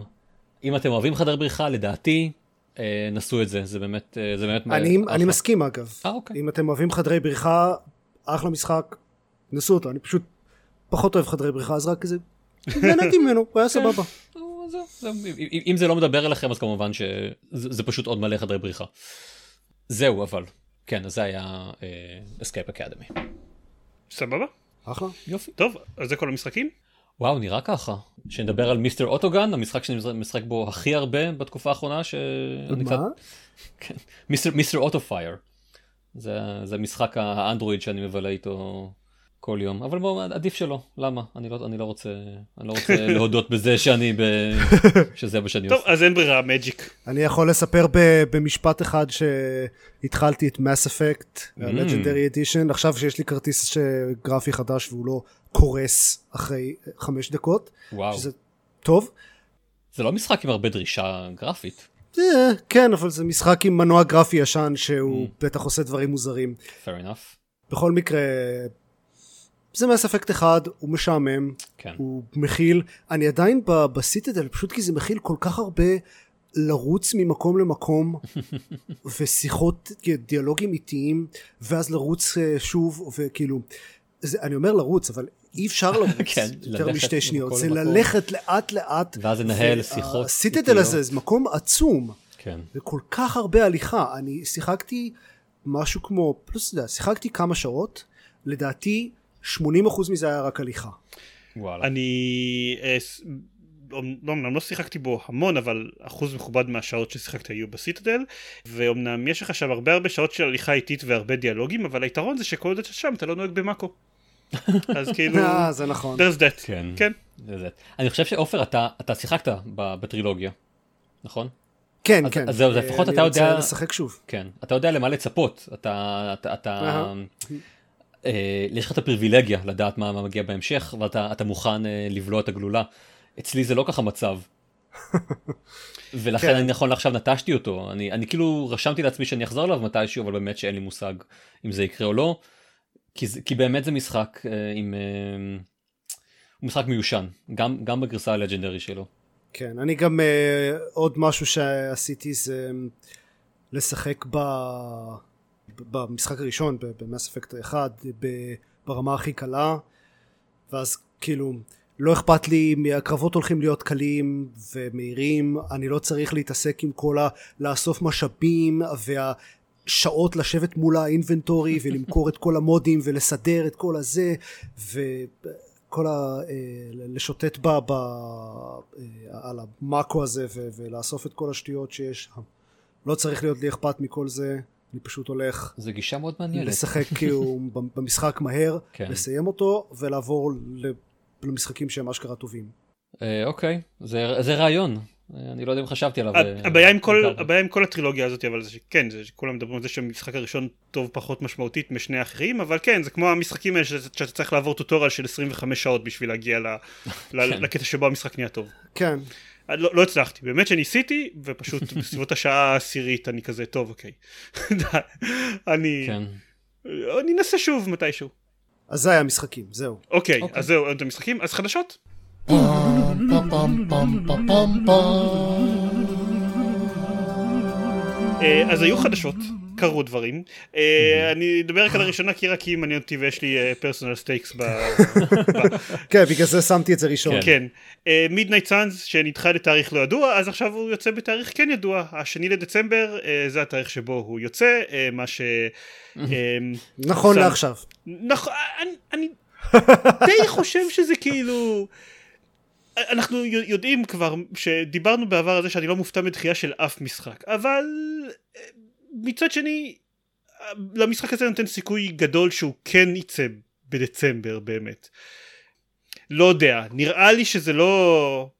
אם אתם אוהבים חדר בריחה, לדעתי, אה, נסו את זה, זה באמת... אה, זה באמת אני, אני מסכים אגב. אה, אוקיי. אם אתם אוהבים חדרי בריחה, אחלה משחק, נסו אותו. אני פשוט פחות אוהב חדרי בריחה, אז רק איזה נהניתי ממנו, הוא היה כן. סבבה. אם זה לא מדבר אליכם אז כמובן שזה פשוט עוד מלא חדרי בריחה. זהו אבל, כן, זה היה Escape אה, Academy. סבבה. אחלה. יופי. טוב, אז זה כל המשחקים? וואו, נראה ככה. שנדבר על Mister Autogun, המשחק שאני משחק בו הכי הרבה בתקופה האחרונה. ש... מה? כן. Mister Autofire. זה משחק האנדרואיד שאני מבלה איתו כל יום אבל בוא עדיף שלא למה אני לא אני לא רוצה אני לא רוצה [laughs] להודות בזה שאני ב... [laughs] שזה מה שאני עושה. טוב אז אין ברירה מג'יק. אני יכול לספר ב, במשפט אחד שהתחלתי את מס אפקט לג'נדרי אדישן עכשיו שיש לי כרטיס גרפי חדש והוא לא קורס אחרי חמש דקות. וואו. שזה טוב. זה לא משחק עם הרבה דרישה גרפית. אה, כן אבל זה משחק עם מנוע גרפי ישן שהוא mm. בטח עושה דברים מוזרים. fair enough. בכל מקרה זה מס אפקט אחד, הוא משעמם, כן. הוא מכיל, אני עדיין בסיטדל, פשוט כי זה מכיל כל כך הרבה לרוץ ממקום למקום, [laughs] ושיחות, דיאלוגים איטיים, ואז לרוץ אה, שוב, וכאילו, זה, אני אומר לרוץ, אבל אי אפשר לרוץ [laughs] כן, יותר משתי שניות, זה ללכת לאט לאט, ואז לנהל שיחות. הסיטדל הזה זה מקום עצום. כן. וכל כך הרבה הליכה. אני שיחקתי משהו כמו, פלוס, שיחקתי כמה שעות, לדעתי 80% מזה היה רק הליכה. וואלה. אני אה, לא, אמנם לא שיחקתי בו המון אבל אחוז מכובד מהשעות ששיחקתי היו בסיטדל ואומנם יש לך שם הרבה הרבה שעות של הליכה איטית והרבה דיאלוגים אבל היתרון זה שכל עוד אתה שם אתה לא נוהג במאקו. [laughs] אז כאילו אה, זה נכון. there's that כן. כן זה זה. אני חושב שעופר אתה אתה שיחקת ב- בטרילוגיה, נכון? כן, אז- כן. אז זהו, אז אה, לפחות אני אתה רוצה יודע- לשחק שוב. כן. אתה יודע למה לצפות. אתה אתה אתה יש לך את הפריבילגיה לדעת מה מה מגיע בהמשך ואתה אתה מוכן אה, לבלוע את הגלולה. אצלי זה לא ככה מצב. [laughs] ולכן כן. אני נכון לעכשיו נטשתי אותו אני אני כאילו רשמתי לעצמי שאני אחזור אליו מתישהו אבל באמת שאין לי מושג אם זה יקרה או לא כי, זה, כי באמת זה משחק אה, עם אה, הוא משחק מיושן גם גם בגרסה הלג'נדרי שלו. כן, אני גם אה, עוד משהו שעשיתי זה אה, לשחק ב... במשחק הראשון במס אפקט 1 ב- ברמה הכי קלה. ואז כאילו לא אכפת לי הקרבות הולכים להיות קלים ומהירים אני לא צריך להתעסק עם כל ה... לאסוף משאבים והשעות לשבת מול האינבנטורי [laughs] ולמכור את כל המודים ולסדר את כל הזה וכל ה... אה, לשוטט ב... ב... אה, על המאקו הזה ו... ולאסוף את כל השטויות שיש. לא צריך להיות לי אכפת מכל זה אני פשוט הולך זה גישה מאוד מעניינת. לשחק כאילו במשחק מהר, כן. לסיים אותו ולעבור ל- למשחקים שהם אשכרה טובים. אה, אוקיי זה זה רעיון אה, אני לא יודע אם חשבתי עליו. אה, הבעיה עם כל הבעיה עם כל הטרילוגיה הזאת אבל זה שכן זה שכולם מדברים על זה שהמשחק הראשון טוב פחות משמעותית משני האחרים אבל כן זה כמו המשחקים האלה שאתה שאתה צריך לעבור טוטורל של 25 שעות בשביל להגיע ל- [laughs] ל- כן. לקטע שבו המשחק נהיה טוב. כן, לא, לא הצלחתי באמת שניסיתי ופשוט [laughs] בסביבות השעה העשירית אני כזה טוב אוקיי. [laughs] אני כן. אני אנסה שוב מתישהו. אז זה היה משחקים, זהו. אוקיי אוקיי. אז זהו את המשחקים אז חדשות. אה, אז היו חדשות, קרו דברים. אה, אני אדבר רק על הראשונה כי רק היא מעניין אותי ויש לי personal stakes ב... כן, בגלל זה שמתי את זה ראשון. כן. מידנייט סאנס שנדחה לתאריך לא ידוע, אז עכשיו הוא יוצא בתאריך כן ידוע. השני לדצמבר אה, זה התאריך שבו הוא יוצא, אה, מה ש... אה, נכון. לעכשיו. נכון, אני, די חושב שזה כאילו... אנחנו יודעים כבר שדיברנו בעבר על זה שאני לא מופתע מדחייה של אף משחק, אבל אה, מצד שני, למשחק הזה נותן סיכוי גדול שהוא כן יצא בדצמבר באמת. לא יודע, נראה לי שזה לא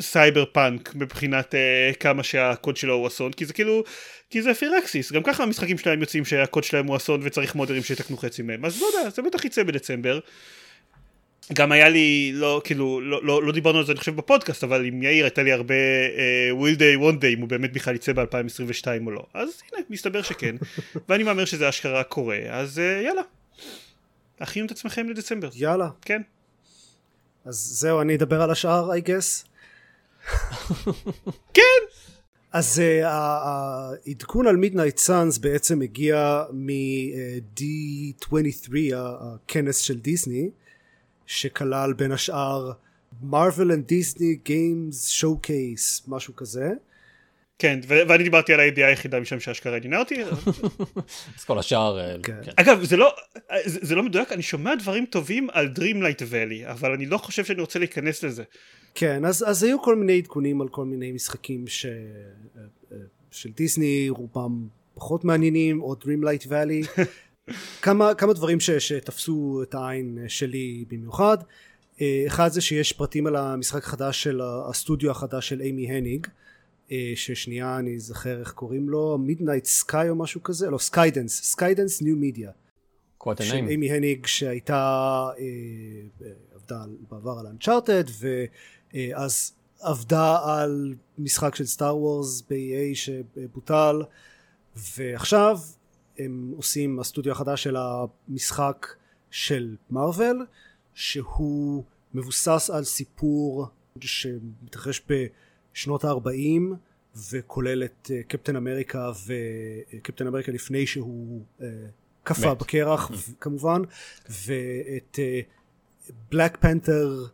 סייבר פאנק מבחינת אה, כמה שהקוד שלו הוא אסון, כי זה כאילו, כי זה Firaxis, גם ככה המשחקים שלהם יוצאים שהקוד שלהם הוא אסון וצריך מודרים שיתקנו חצי מהם, אז לא יודע, זה בטח יצא בדצמבר. גם היה לי, לא, כאילו, לא, לא, לא דיברנו על זה אני חושב בפודקאסט, אבל עם יאיר הייתה לי הרבה אה, will they won't they אם הוא באמת בכלל יצא ב-2022 או לא. אז הנה, מסתבר שכן, [laughs] ואני מהמר שזה אשכרה קורה, אז uh, יאללה. הכינו את עצמכם לדצמבר, יאללה. כן. אז זהו, אני אדבר על השאר, I guess. [laughs] כן! אז העדכון על מידנייט סאנס בעצם הגיע מ-D23, הכנס של דיסני, שכלל בין השאר Marvel and Disney Games Showcase, משהו כזה. כן, ו- ואני דיברתי על הידיעה היחידה משם שאשכרה עניינה אותי. [laughs] אז כל השאר. אה, כן. כן. אגב, זה לא, זה, זה לא מדויק, אני שומע דברים טובים על Dreamlight Valley, אבל אני לא חושב שאני רוצה להיכנס לזה. כן, אז, אז היו כל מיני עדכונים על כל מיני משחקים ש... של דיסני, רובם פחות מעניינים, או Dreamlight Valley. [laughs] כמה, כמה דברים ש, שתפסו את העין שלי במיוחד. אה, אחד זה שיש פרטים על המשחק החדש של הסטודיו החדש של אימי הניג, אה, ששנייה אני אזכר איך קוראים לו, Midnight Sky או משהו כזה, לא Skydance, Skydance New Media. קוואט של. אימי הניג שהייתה אה, עבדה בעבר על Uncharted ואז עבדה על משחק של Star Wars ב-EA שבוטל ועכשיו הם עושים הסטודיו החדש של המשחק של מארוול שהוא מבוסס על סיפור שמתרחש בשנות ה-40 וכולל את אה, קפטן אמריקה וקפטן אמריקה לפני שהוא אה, קפא. בקרח ו- כמובן ואת בלק פנתר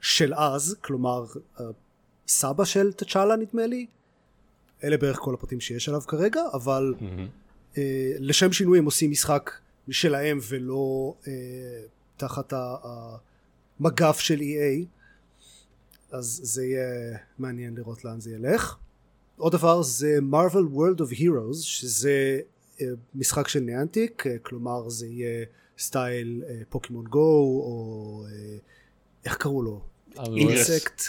של אז כלומר אה, סבא של תצ'אלה נדמה לי. אלה בערך כל הפרטים שיש עליו כרגע, אבל uh, לשם שינוי הם עושים משחק משלהם ולא אה, תחת המגף של EA, אז זה יהיה מעניין לראות לאן זה ילך. עוד דבר זה Marvel World of Heroes, שזה אה, משחק של Niantic, כלומר זה יהיה סטייל פוקימון Go, או איך קראו לו? Ingress.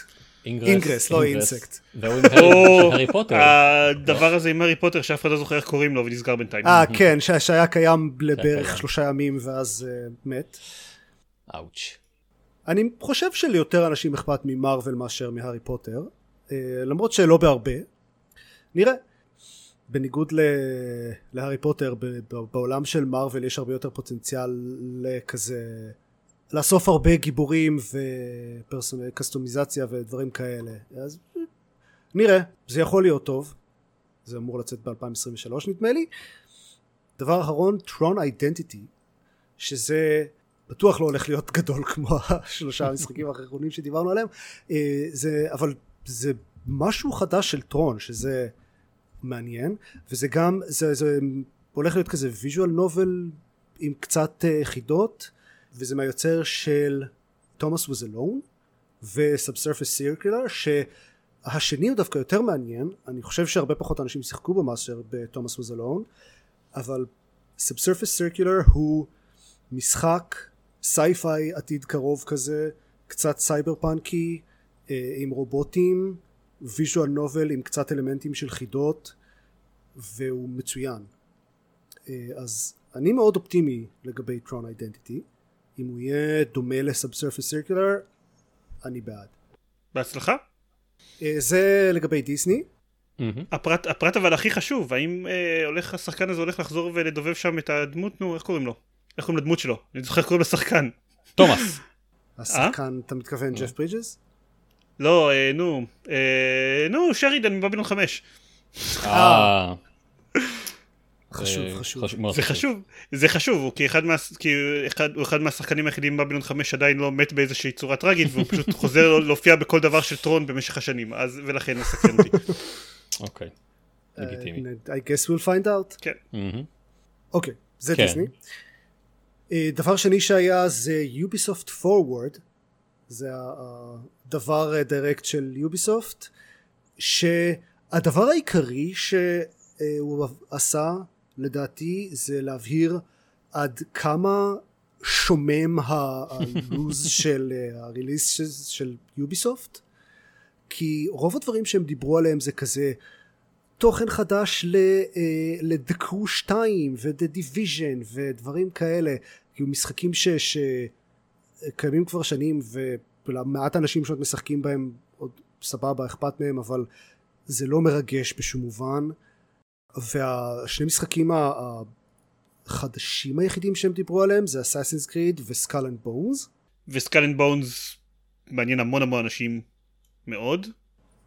Ingress, לא insect. והוא הארי פוטר. הדבר הזה עם הארי פוטר שאף אחד לא זוכר איך קוראים לו ונסגר בינתיים. אה כן, שהיה קיים לבערך שלושה ימים ואז אה, מת. אאוץ'. אני חושב שליותר אנשים אכפת ממרוויל מאשר מהארי פוטר, אה, למרות שלא בהרבה. נראה. בניגוד להארי פוטר, בעולם של מרוויל יש הרבה יותר פוטנציאל לכזה לאסוף הרבה גיבורים וקסטומיזציה ודברים כאלה. אז נראה זה יכול להיות טוב. זה אמור לצאת ב-2023 נדמה לי. דבר אחרון Tron Identity שזה בטוח לא הולך להיות גדול [laughs] כמו השלושה המשחקים האחרונים שדיברנו עליהם. אה, זה אבל זה משהו חדש של Tron שזה מעניין וזה גם זה, זה הולך להיות כזה visual novel עם קצת אה, חידות וזה מהיוצר של Thomas Was Alone ו Subsurface Circular שהשני הוא דווקא יותר מעניין. אני חושב שהרבה פחות אנשים שיחקו בו מאשר ב Thomas Was Alone אבל Subsurface Circular הוא משחק sci-fi עתיד קרוב כזה קצת סייברפאנקי אה, עם רובוטים visual novel עם קצת אלמנטים של חידות והוא מצוין. אה, אז אני מאוד אופטימי לגבי Tron Identity אם הוא יהיה דומה ל Subsurface Circular אני בעד. בהצלחה. אה, זה לגבי דיסני. הפרט, הפרט אבל הכי חשוב האם אה, הולך השחקן הזה הולך לחזור ולדובב שם את הדמות נו איך קוראים לו איך קוראים לדמות שלו אני זוכר איך קוראים לשחקן. תומאס. [laughs] השחקן אתה מתכוון ג'ף ברידג'ס? לא אה, נו אה, נו שרידן מבבילון 5. אה. חשוב, חשוב. זה חשוב, זה חשוב, הוא כי אחד, מה, כי אחד, הוא אחד מהשחקנים היחידים בבילון 5 עדיין לא מת באיזושהי צורה טראגית והוא פשוט [laughs] חוזר להופיע בכל דבר של טרון במשך השנים, אז ולכן מסכן אותי. אוקיי, uh, I guess we'll find out. כן. אוקיי, זה כן. דיסני. Uh, דבר שני שהיה זה יוביסופט פורוורד, זה הדבר דירקט של יוביסופט, שהדבר העיקרי שהוא עשה לדעתי זה להבהיר עד כמה שומם הלוז [laughs] של הריליס של יוביסופט כי רוב הדברים שהם דיברו עליהם זה כזה תוכן חדש ל-The Crew 2 ו-The Division ודברים כאלה כאילו משחקים. שקיימים כבר שנים ומעט אנשים שעוד משחקים בהם עוד סבבה אכפת מהם אבל זה לא מרגש בשום מובן והשני משחקים החדשים היחידים שהם דיברו עליהם זה Assassin's Creed ו Skull and Bones ו Skull and Bones מעניין המון המון אנשים מאוד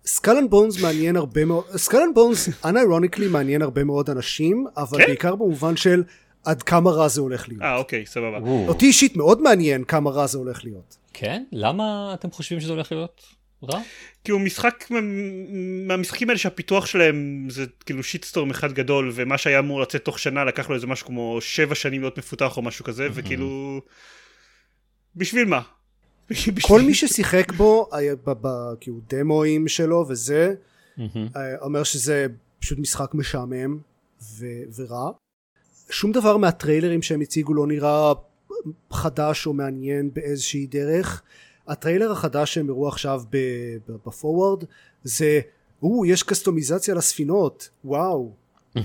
Skull and Bones מעניין הרבה מאוד Skull and Bones unironically מעניין הרבה מאוד אנשים אבל כן? בעיקר במובן של עד כמה רע זה הולך להיות. אה אוקיי סבבה. אותי אישית מאוד מעניין כמה רע זה הולך להיות. כן? למה אתם חושבים שזה הולך להיות? רע? כי הוא משחק מהמשחקים האלה שהפיתוח שלהם זה כאילו shitstorm אחד גדול ומה שהיה אמור לצאת תוך שנה לקח לו איזה משהו כמו שבע שנים להיות מפותח או משהו כזה וכאילו בשביל מה? כל מי ששיחק בו כאילו דמואים שלו וזה אומר שזה פשוט משחק משעמם ורע שום דבר מהטריילרים שהם הציגו לא נראה חדש או מעניין באיזושהי דרך הטריילר החדש שהם הראו עכשיו בפורוורד זה או יש קסטומיזציה לספינות וואו. [laughs]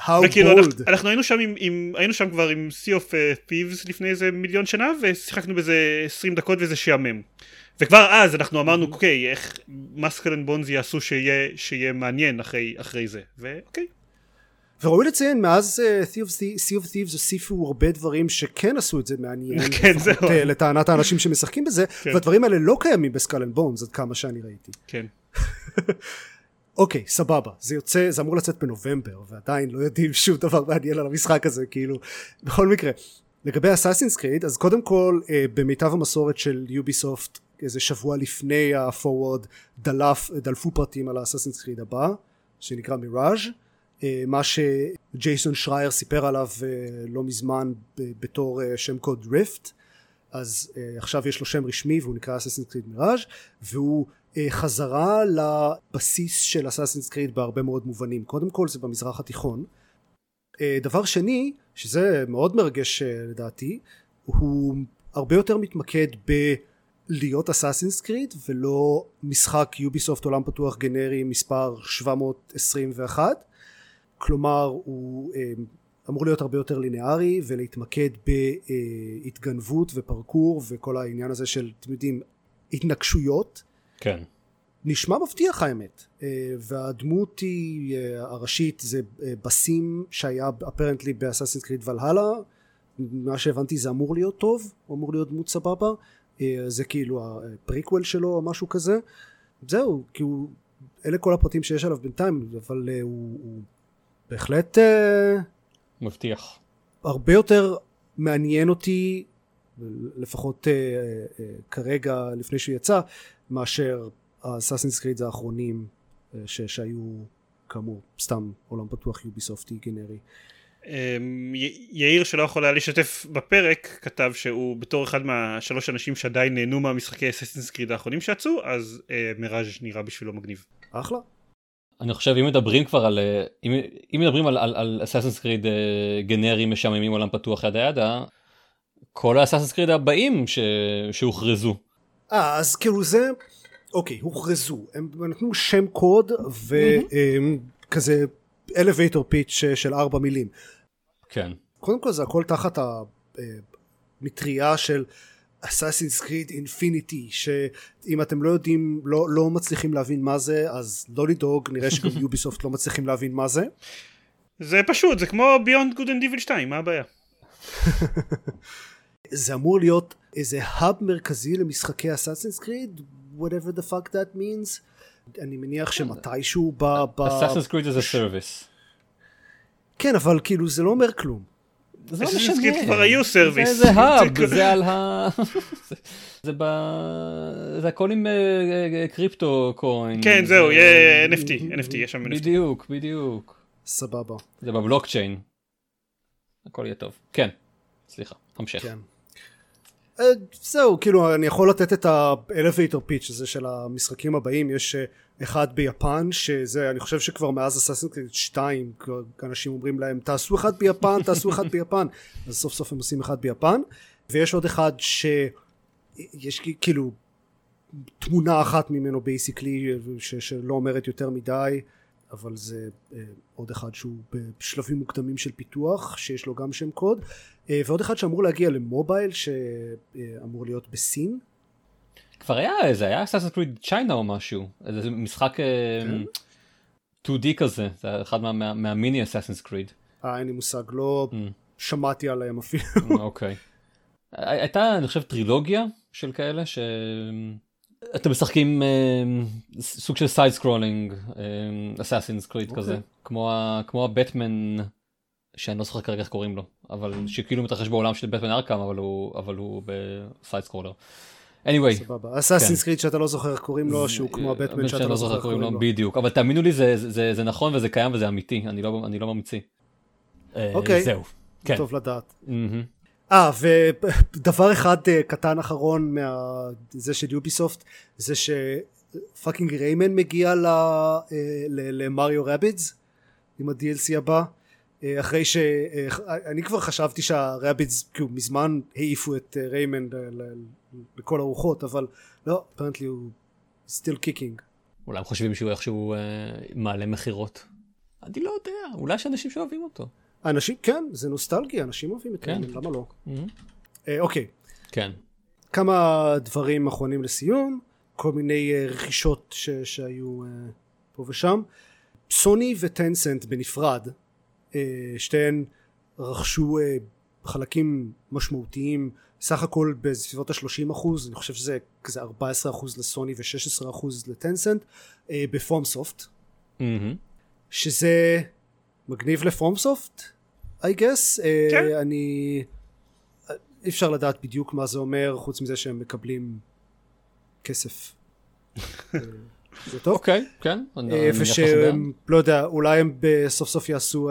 How וכאילו אנחנו, אנחנו היינו שם עם, עם היינו שם כבר עם Sea of uh, Thieves לפני איזה מיליון שנה ושיחקנו בזה 20 דקות וזה שעמם וכבר אז אנחנו אמרנו אוקיי איך מסקלן בונז יעשו שיהיה, שיהיה מעניין אחרי, אחרי זה? ואוקיי וראוי לציין מאז Sea of Thieves הוסיפו הרבה דברים שכן עשו את זה מעניין [laughs] כן, זהו. uh, לטענת האנשים שמשחקים בזה [laughs] כן. והדברים האלה לא קיימים בסקל אנד בונס עד כמה שאני ראיתי. כן. [laughs] אוקיי okay, סבבה זה יוצא זה אמור לצאת בנובמבר ועדיין לא יודעים שום דבר מעניין על המשחק הזה כאילו בכל מקרה לגבי אסאסינס קריד אז קודם כל uh, במיטב המסורת של יוביסופט איזה שבוע לפני הפורוורד דלף דלפו פרטים על האסאסינס קריד הבא שנקרא מיראז' מה שג'ייסון שרייר סיפר עליו לא מזמן בתור שם קוד ריפט אז עכשיו יש לו שם רשמי והוא נקרא אססינס קריד מיראז' והוא חזרה לבסיס של אססינס קריד בהרבה מאוד מובנים. קודם כל זה במזרח התיכון. דבר שני שזה מאוד מרגש לדעתי הוא הרבה יותר מתמקד בלהיות אסאסינס קריד ולא משחק יוביסופט עולם פתוח גנרי מספר 721 כלומר הוא אה, אמור להיות הרבה יותר לינארי ולהתמקד בהתגנבות ופרקור וכל העניין הזה של אתם יודעים התנגשויות. כן. נשמע מבטיח האמת. אה, והדמות היא אה, הראשית זה בסים שהיה apparently ב Assassin's Creed Valhalla. מה שהבנתי זה אמור להיות טוב, הוא אמור להיות דמות סבבה, זה כאילו הפריקוול שלו או משהו כזה, זהו, כי הוא, אלה כל הפרטים שיש עליו בינתיים, אבל הוא, הוא בהחלט... Uh, מבטיח. הרבה יותר מעניין אותי, לפחות uh, uh, כרגע לפני שהוא יצא, מאשר האסאסינס קרידס האחרונים uh, שהיו כאמור סתם עולם פתוח יוביסופטי גנרי. אמ, יאיר שלא יכול היה להשתתף בפרק כתב שהוא בתור אחד מהשלוש אנשים שעדיין נהנו מהמשחקי אססינס קריד האחרונים שיצאו אז אה, מראז' נראה בשבילו מגניב. אחלה. אני חושב אם מדברים כבר על אה, אם, אם מדברים על אססינס קריד אה, גנרי משעממים עולם פתוח ידה ידה כל האססינס קריד הבאים ש... שהוכרזו. אה אז כאילו זה אוקיי הוכרזו הם נתנו שם קוד וכזה elevator pitch של ארבע מילים. כן. קודם כל זה הכל תחת המטריה של אסאסינס קריד אינפיניטי שאם אתם לא יודעים לא, לא מצליחים להבין מה זה אז לא לדאוג נראה שגם [laughs] יוביסופט לא מצליחים להבין מה זה. זה פשוט זה כמו Beyond Good and Evil 2 מה הבעיה. [laughs] זה אמור להיות איזה hub מרכזי למשחקי Assassin's Creed whatever the fuck that means אני מניח שמתישהו ב... Assassin's Creed זה service. כן אבל כאילו זה לא אומר כלום. זה לא משנה. כבר היו service. זה hub, [laughs] זה על ה... [laughs] זה ב... זה הכל עם crypto coin. כן זהו, יהיה NFT, NFT, יש שם NFT. בדיוק, בדיוק. סבבה. זה בבלוקצ'יין. הכל יהיה טוב. כן, סליחה, המשך. כן. זהו, כאילו אני יכול לתת את ה elevator pitch הזה של המשחקים הבאים, יש אחד ביפן, שזה אני חושב שכבר מאז Assassin's 2 אנשים אומרים להם תעשו אחד ביפן, תעשו אחד [laughs] ביפן, אז סוף סוף הם עושים אחד ביפן, ויש עוד אחד שיש כאילו תמונה אחת ממנו basically שלא אומרת יותר מדי אבל זה אה, עוד אחד שהוא בשלבים מוקדמים של פיתוח שיש לו גם שם קוד. אה, ועוד אחד שאמור להגיע למובייל שאמור להיות בסין. כבר היה איזה היה אסאסינס קריד צ'יינה או משהו איזה משחק אה, כן? 2D כזה זה אחד מה, מה, מהמיני אסאסינס קריד. אה אין לי מושג לא mm. שמעתי עליהם אפילו. אוקיי. הייתה אני חושב טרילוגיה של כאלה ש... אתם משחקים uh, סוג של side scrolling Assassin's Creed כזה כמו כמו הבטמן שאני לא זוכר כרגע איך קוראים לו אבל שכאילו מתרחש בעולם של Batman Arkham אבל הוא אבל הוא ב side scroller. Anyway. Assassin's Creed שאתה לא זוכר איך קוראים לו שהוא כמו הבטמן שאתה לא זוכר איך קוראים לו בדיוק אבל תאמינו לי זה נכון וזה קיים וזה אמיתי אני לא לא ממציא. אה, אוקיי זהו. כן. טוב לדעת. אה ודבר [laughs] אחד uh, קטן אחרון מזה של יוביסופט זה שפאקינג ריימן מגיע למריו רבידס עם ה-DLC הבא אחרי שאני כבר חשבתי שהרבידס כאילו מזמן העיפו את ריימן לכל הרוחות אבל לא אפרנטלי הוא still kicking. אולי הם חושבים שהוא איכשהו uh, מעלה מכירות. אני לא יודע אולי יש אנשים שאוהבים אותו. אנשים כן זה נוסטלגיה אנשים אוהבים את כן. למה לא? mm-hmm. אה, אוקיי. כן. כמה דברים אחרונים לסיום כל מיני אה, רכישות ש, שהיו אה, פה ושם. סוני וטנסנט בנפרד אה, שתיהן רכשו אה, חלקים משמעותיים סך הכל בסביבות ה-30 אחוז אני חושב שזה כזה 14 אחוז לסוני ו-16 אחוז לטנסנט אה, בפורם סופט mm-hmm. שזה מגניב ל FromSoft I guess כן. uh, אני אי אפשר לדעת בדיוק מה זה אומר חוץ מזה שהם מקבלים כסף. [laughs] זה טוב. אוקיי, כן. ושהם, לא יודע, אולי הם בסוף סוף יעשו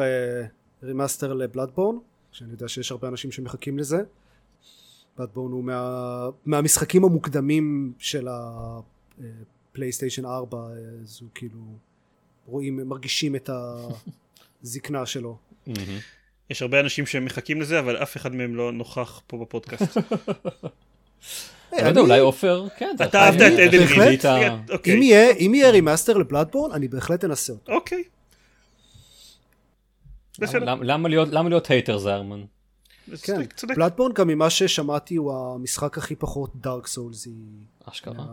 remaster ל Bloodborne, שאני יודע שיש הרבה אנשים שמחכים לזה. Bloodborne הוא מה, מהמשחקים המוקדמים של הפלייסטיישן 4, אז הוא כאילו, רואים, מרגישים את הזקנה שלו. יש הרבה אנשים שמחכים לזה, אבל אף אחד מהם לא נוכח פה בפודקאסט. [laughs] לא יודע, אולי עופר, כן. אתה אהבת את אדל ריד. אוקיי. אם יהיה remaster ל Bloodborne, אני בהחלט אנסה אותו. אוקיי. למה להיות hater זרמן? כן, Bloodborne גם ממה ששמעתי הוא המשחק הכי פחות Dark Souls י. אשכרה.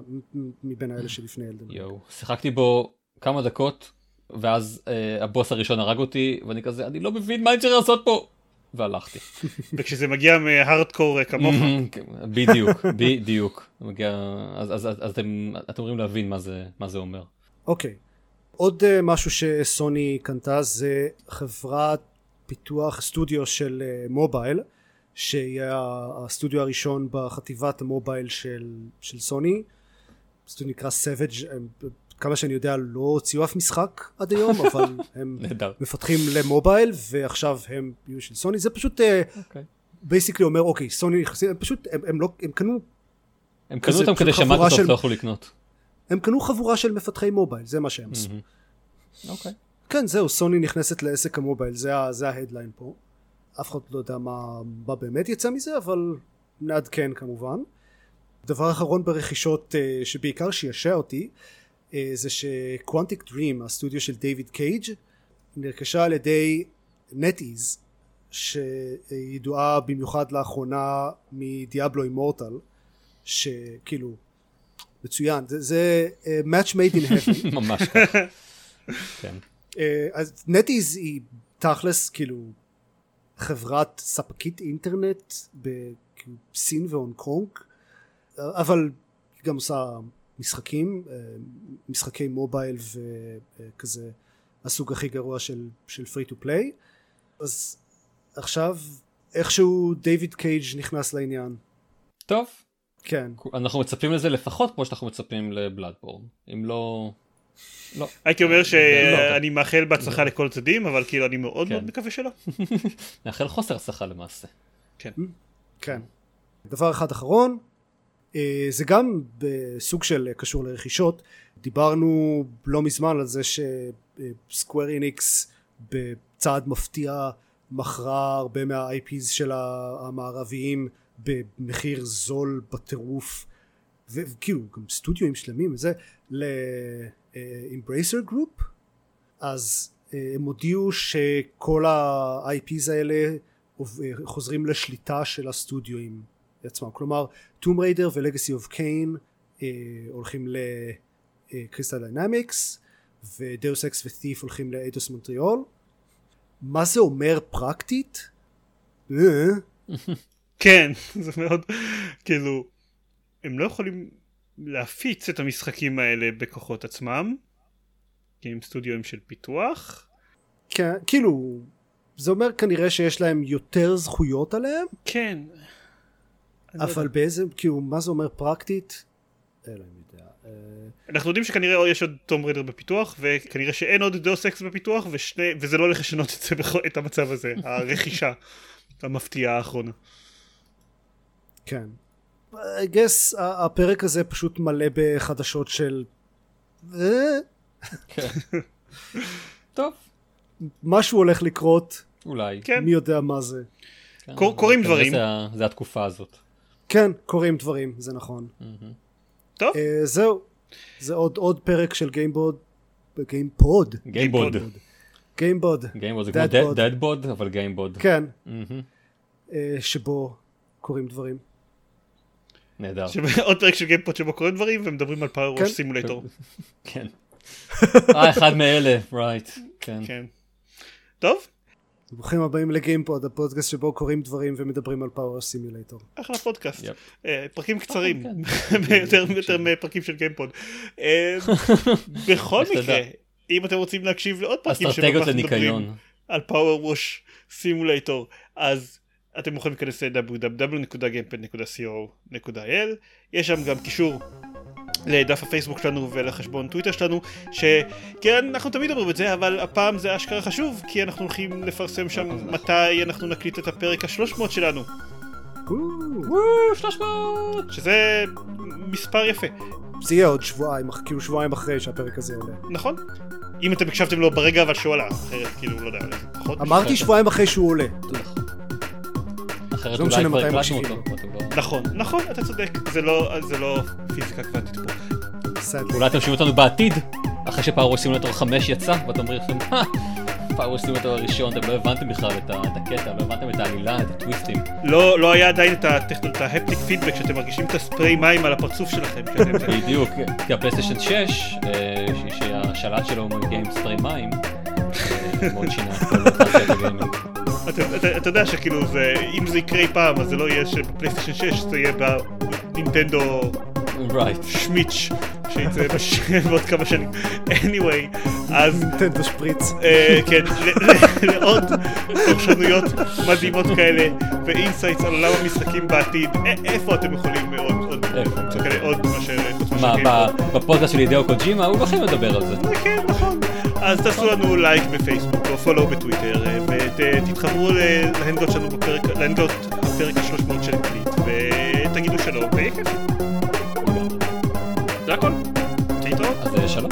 מבין האלה שלפני אלדן. יואו, שיחקתי בו כמה דקות, ואז אה, הבוס הראשון הרג אותי, ואני כזה, אני לא מבין מה אני צריך לעשות פה. והלכתי. [laughs] וכשזה מגיע מהארדקור אה, כמוך. [laughs] כן, בדיוק, בדיוק. אז אתם אמורים להבין מה זה אומר. אוקיי. עוד uh, משהו שסוני קנתה זה חברת פיתוח סטודיו של uh, מובייל שיהיה הסטודיו הראשון בחטיבת המובייל של, של סוני. סטודיו נקרא Savage כמה שאני יודע לא הוציאו אף משחק עד היום [laughs] אבל הם מפתחים למובייל ועכשיו הם יהיו של סוני. זה פשוט basically uh, okay. אומר אוקיי סוני נכנסים הם פשוט הם, הם לא הם קנו הם קנו אותם כדי שמיקרוסופט של... לא יכלו לקנות. הם קנו חבורה של מפתחי מובייל זה מה שהם עשו. אוקיי כן זהו סוני נכנסת לעסק המובייל זה, זה ה headline פה. אף אחד לא יודע מה, מה באמת יצא מזה אבל נעדכן כמובן. דבר אחרון ברכישות uh, שבעיקר שישע אותי uh, זה שקוונטיק דרים הסטודיו של דיוויד קייג' נרכשה על ידי נטיז שידועה במיוחד לאחרונה מדיאבלו אימורטל שכאילו מצוין. זה, זה uh, match made in heaven. [laughs] ממש ככה. כן. Uh, אז NetEase היא תכלס כאילו חברת ספקית אינטרנט בסין והונג קונג אבל גם עושה משחקים משחקי מובייל וכזה הסוג הכי גרוע של, של free to play אז עכשיו איכשהו דיוויד קייג' נכנס לעניין. טוב. כן. אנחנו מצפים לזה לפחות כמו שאנחנו מצפים ל Bloodborne אם לא לא. הייתי אומר שאני מאחל בהצלחה לכל צדדים אבל כאילו אני מאוד מאוד מקווה שלא. [laughs] מאחל חוסר הצלחה למעשה. כן. כן. דבר אחד אחרון זה גם בסוג של קשור לרכישות דיברנו לא מזמן על זה שסקוויר איניקס בצעד מפתיע מכרה הרבה מה-IPs של המערביים במחיר זול בטירוף וכאילו גם סטודיו שלמים וזה ל Embracer Group אז הם הודיעו שכל ה-IPs האלה חוזרים לשליטה של הסטודיואים עצמם. כלומר Tomb Raider ו Legacy of Kain הולכים ל Crystal Dynamics ו Deus Ex ו Thief הולכים ל Eidos Montreal מה זה אומר פרקטית? [laughs] כן זה מאוד כאילו הם לא יכולים להפיץ את המשחקים האלה בכוחות עצמם. כי הם סטודיו של פיתוח. כן כאילו זה אומר כנראה שיש להם יותר זכויות עליהם? כן. לא אבל באיזה כאילו מה זה אומר פרקטית? אני יודע אה, אנחנו יודעים שכנראה יש עוד Tomb Raider בפיתוח וכנראה שאין עוד Deus Ex בפיתוח ושני, וזה לא הולך לשנות את, זה, את המצב הזה [laughs] הרכישה המפתיעה האחרונה. כן I guess הפרק הזה פשוט מלא בחדשות של כן. [laughs] טוב. משהו הולך לקרות. אולי. כן. מי יודע מה זה. כן, קורים דברים. זה, זה התקופה הזאת. כן קורים דברים זה נכון. טוב. uh, זהו. זה עוד עוד פרק של גיימבוד גיימפוד. גיימבוד. גיימבוד. גיימבוד. זה כמו דדבוד אבל גיימבוד. כן. uh, שבו קורים דברים נהדר. [laughs] עוד פרק של גיימפוד שבו קורים דברים ומדברים על PowerWash Simulator. כן. [laughs] [laughs] אה אחד מאלה, right. כן. כן. טוב. ברוכים הבאים לגיימפוד הפודקאסט שבו קורים דברים ומדברים על Power Simulator. אחלה פודקאסט. פרקים קצרים. יותר ויותר מפרקים של גיימפוד. בכל מקרה אם אתם רוצים להקשיב לעוד פרקים שבו אנחנו מדברים על Power Rush Simulator אז אתם יכולים להיכנס ל- www.gamepod.co.il יש שם גם קישור לדף הפייסבוק שלנו ולחשבון טוויטר שלנו, שכן אנחנו תמיד אומרים את זה, אבל הפעם זה אשכרה חשוב, כי אנחנו הולכים לפרסם שם מתי אנחנו נקליט את הפרק השלוש מאות שלנו. וואו, 300! שזה מספר יפה. זה יהיה עוד שבועיים, כאילו שבועיים אחרי שהפרק הזה עולה. נכון? אם אתם הקשבתם לו ברגע אבל שהוא עלה, אחרת כאילו לא יודע. אמרתי שבועיים אחרי שהוא עולה. אחרת לא אולי כבר הקלטנו. אותו. נכון, נכון, אתה צודק, זה לא, זה לא פיזיקה קוונטית פה. בסדר. אולי אתם שומעים אותנו בעתיד, אחרי שפאוור סימולטור 5 יצא, ואתם אומרים לכם, "אה, פאוור סימולטור הראשון, אתם לא הבנתם בכלל את הקטע, לא הבנתם את העלילה, את הטוויסטים. לא, לא היה עדיין את ההפטיק פידבק שאתם מרגישים את הספרי מים על הפרצוף שלכם. בדיוק, כי הפלייסטיישן 6, אה, שהשלט שלו מגיע עם ספרי מים, אה, מאוד שינה את כל תעשיית הגיימינג. אתה- אתה- אתה יודע שכאילו זה, אם זה יקרה פעם, אז זה לא יהיה שבפלייסטיישן 6, זה יהיה בנינטנדו. שמיץ' שיצא בש- בעוד כמה שנים. anyway, אז נינטנדו שפריץ. אה, כן, לעוד פרשנויות מדהימות כאלה ו insights על עולם המשחקים בעתיד, א- איפה אתם יכולים עוד עוד מאשר מה, בפודקאסט של הידאו קוג'ימה, הוא בכלל מדבר על זה. כן, נכון. אז תעשו לנו לייק בפייסבוק או follow בטוויטר אה, ותתחברו ל- לעמדות שלנו בפרק, לעמדות הפרק ה-300 שנקליט ותגידו שלום ויהיה כיף. זה הכל. להתראות. אז אה, שלום,